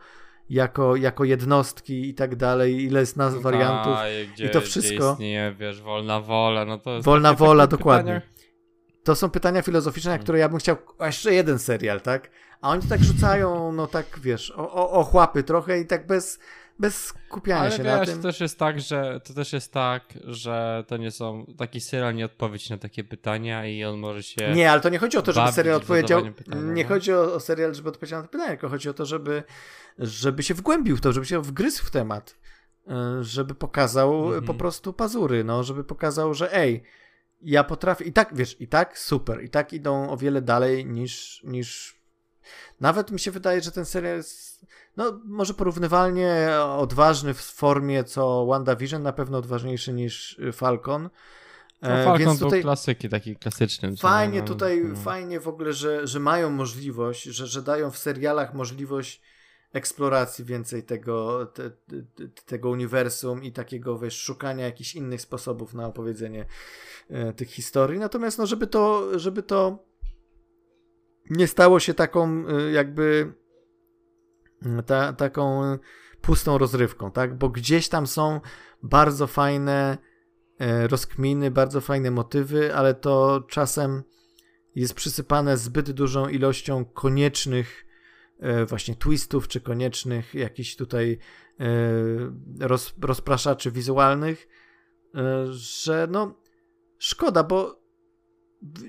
Speaker 1: jako, jako jednostki i tak dalej, ile jest nazw, wariantów gdzie, i to wszystko. Gdzie
Speaker 2: istnieje, wiesz, wolna wola, no to jest
Speaker 1: Wolna wola, dokładnie. Pytania. To są pytania filozoficzne, na które ja bym chciał a jeszcze jeden serial, tak? A oni tak rzucają, no tak, wiesz, o, o, o chłapy trochę i tak bez, bez skupiania
Speaker 2: Ale
Speaker 1: się
Speaker 2: wiesz,
Speaker 1: na tym.
Speaker 2: To też jest tak, że to też jest tak, że to nie są taki serial nie odpowiedź na takie pytania i on może się.
Speaker 1: Nie, ale to nie chodzi o to, żeby serial odpowiedział. Pytania, nie no? chodzi o, o, serial, żeby odpowiedział na te pytania, tylko chodzi o to, żeby, żeby się wgłębił w to, żeby się wgryzł w temat. E, żeby pokazał mhm. po prostu pazury, no, żeby pokazał, że ej, ja potrafię. I tak, wiesz, i tak super, i tak idą o wiele dalej niż, niż nawet mi się wydaje, że ten serial jest no, może porównywalnie odważny w formie co WandaVision, na pewno odważniejszy niż Falcon.
Speaker 2: No, e, Falcon Więc tutaj był klasyki, taki klasyczny.
Speaker 1: Fajnie no, tutaj, no. fajnie w ogóle, że, że mają możliwość, że, że dają w serialach możliwość eksploracji więcej tego, te, te, tego uniwersum i takiego wiesz, szukania jakichś innych sposobów na opowiedzenie e, tych historii. Natomiast no, żeby to, żeby to nie stało się taką e, jakby ta, taką pustą rozrywką, tak? Bo gdzieś tam są bardzo fajne e, rozkminy, bardzo fajne motywy, ale to czasem jest przysypane zbyt dużą ilością koniecznych e, właśnie twistów, czy koniecznych jakichś tutaj e, roz, rozpraszaczy wizualnych, że no szkoda, bo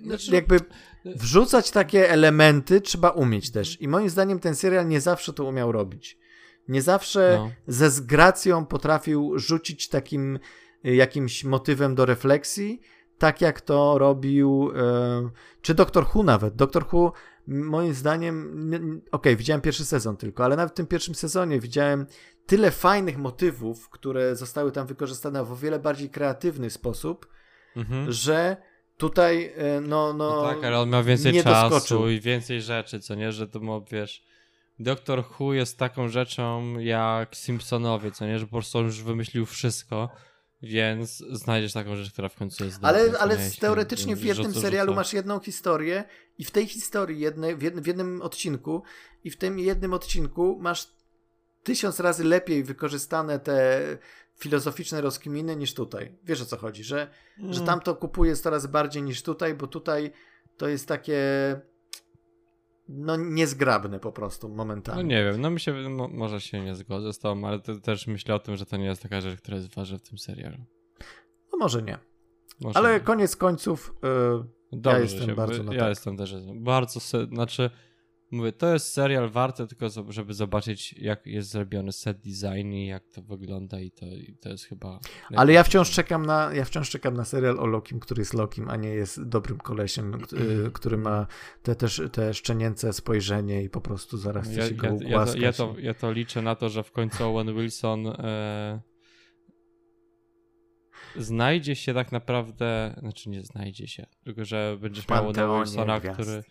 Speaker 1: znaczy, jakby wrzucać takie elementy trzeba umieć też. I moim zdaniem ten serial nie zawsze to umiał robić. Nie zawsze no. ze zgracją potrafił rzucić takim y, jakimś motywem do refleksji, tak jak to robił e, czy Doktor Who nawet. Doktor Who moim zdaniem, okej, okay, widziałem pierwszy sezon tylko, ale nawet w tym pierwszym sezonie widziałem tyle fajnych motywów, które zostały tam wykorzystane w o wiele bardziej kreatywny sposób, mhm. że Tutaj, e, no, no,
Speaker 2: no tak, ale on miał więcej czasu doskoczył. i więcej rzeczy, co nie, że to mógł, wiesz, Doktor Who jest taką rzeczą jak Simpsonowie, co nie, że po prostu on już wymyślił wszystko, więc znajdziesz taką rzecz, która w końcu jest
Speaker 1: Ale,
Speaker 2: dobra,
Speaker 1: ale
Speaker 2: nie,
Speaker 1: teoretycznie w jednym serialu masz jedną historię i w tej historii, jednej, w, jednym, w jednym odcinku i w tym jednym odcinku masz tysiąc razy lepiej wykorzystane te filozoficzne rozkminy niż tutaj. Wiesz o co chodzi, że, że
Speaker 2: Mm.
Speaker 1: tam to kupuje 100 razy bardziej niż tutaj, bo tutaj to jest takie no niezgrabne po prostu momentami.
Speaker 2: No nie wiem, no mi się, mo, może się nie zgodzę z tobą, ale też myślę o tym, że to nie jest taka rzecz, która jest ważna w tym serialu.
Speaker 1: No może nie.
Speaker 2: Może
Speaker 1: Ale
Speaker 2: nie.
Speaker 1: koniec końców y,
Speaker 2: Dobrze,
Speaker 1: jestem
Speaker 2: się,
Speaker 1: bardzo na
Speaker 2: Ja
Speaker 1: tak.
Speaker 2: jestem też, bardzo, znaczy, mówię, to jest serial warty tylko, żeby zobaczyć, jak jest zrobiony set design i jak to wygląda i to, i to jest chyba...
Speaker 1: Ale ja wciąż czekam na, ja wciąż czekam na serial o Lokim, który jest Lokim, a nie jest dobrym kolesiem, y, który ma te też te szczenięce spojrzenie i po prostu zaraz chce
Speaker 2: ja,
Speaker 1: się go
Speaker 2: ja, ja, to, ja, to, ja to liczę na to, że w końcu Owen Wilson e, znajdzie się tak naprawdę, znaczy nie znajdzie się, tylko że będziesz miał Wilsona, który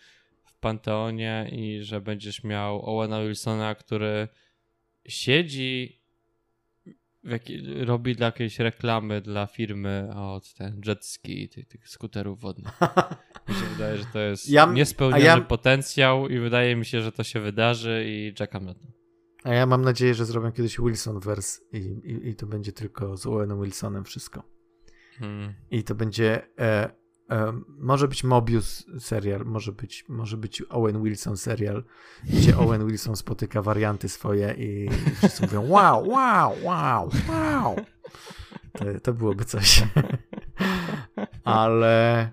Speaker 2: Panteonie i że będziesz miał Owena Wilsona, który siedzi robi dla jakiejś reklamy dla firmy od ten jet ski, tych, tych skuterów wodnych. Mi się wydaje, że to jest
Speaker 1: Ja-
Speaker 2: niespełniony
Speaker 1: ja-
Speaker 2: potencjał i wydaje mi się, że to się wydarzy i czekam na to.
Speaker 1: A ja mam nadzieję, że zrobią kiedyś Wilsonverse i, i, i to będzie tylko z Owenem Wilsonem wszystko.
Speaker 2: Hmm.
Speaker 1: I to będzie e, może być Mobius serial, może być, może być Owen Wilson serial, gdzie Owen Wilson spotyka warianty swoje i, wszyscy mówią wow, wow, wow, wow. To, to byłoby coś. ale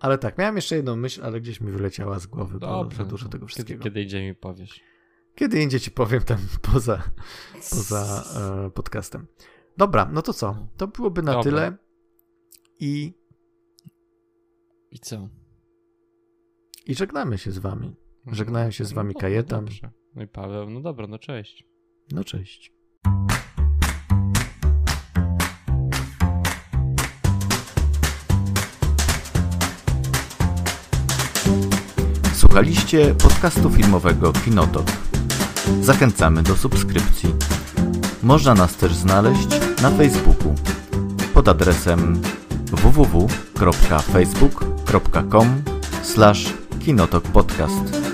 Speaker 1: ale tak, miałem jeszcze jedną myśl, ale gdzieś mi wyleciała z głowy, bo
Speaker 2: Dobrze,
Speaker 1: za dużo
Speaker 2: no.
Speaker 1: tego
Speaker 2: Kiedy,
Speaker 1: wszystkiego.
Speaker 2: kiedy idzie mi powiesz.
Speaker 1: Kiedy indziej ci powiem tam poza, poza e, podcastem. Dobra, no to co? To byłoby na
Speaker 2: Dobra.
Speaker 1: tyle. I,
Speaker 2: I co?
Speaker 1: I żegnamy się z wami. Żegnają się z wami
Speaker 2: no,
Speaker 1: Kajetan.
Speaker 2: dobrze. No i Paweł, no dobra, no cześć.
Speaker 1: No cześć.
Speaker 3: Słuchaliście podcastu filmowego Kinotok. Zachęcamy do subskrypcji. Można nas też znaleźć na Facebooku pod adresem www.facebook.com/kinotokpodcast.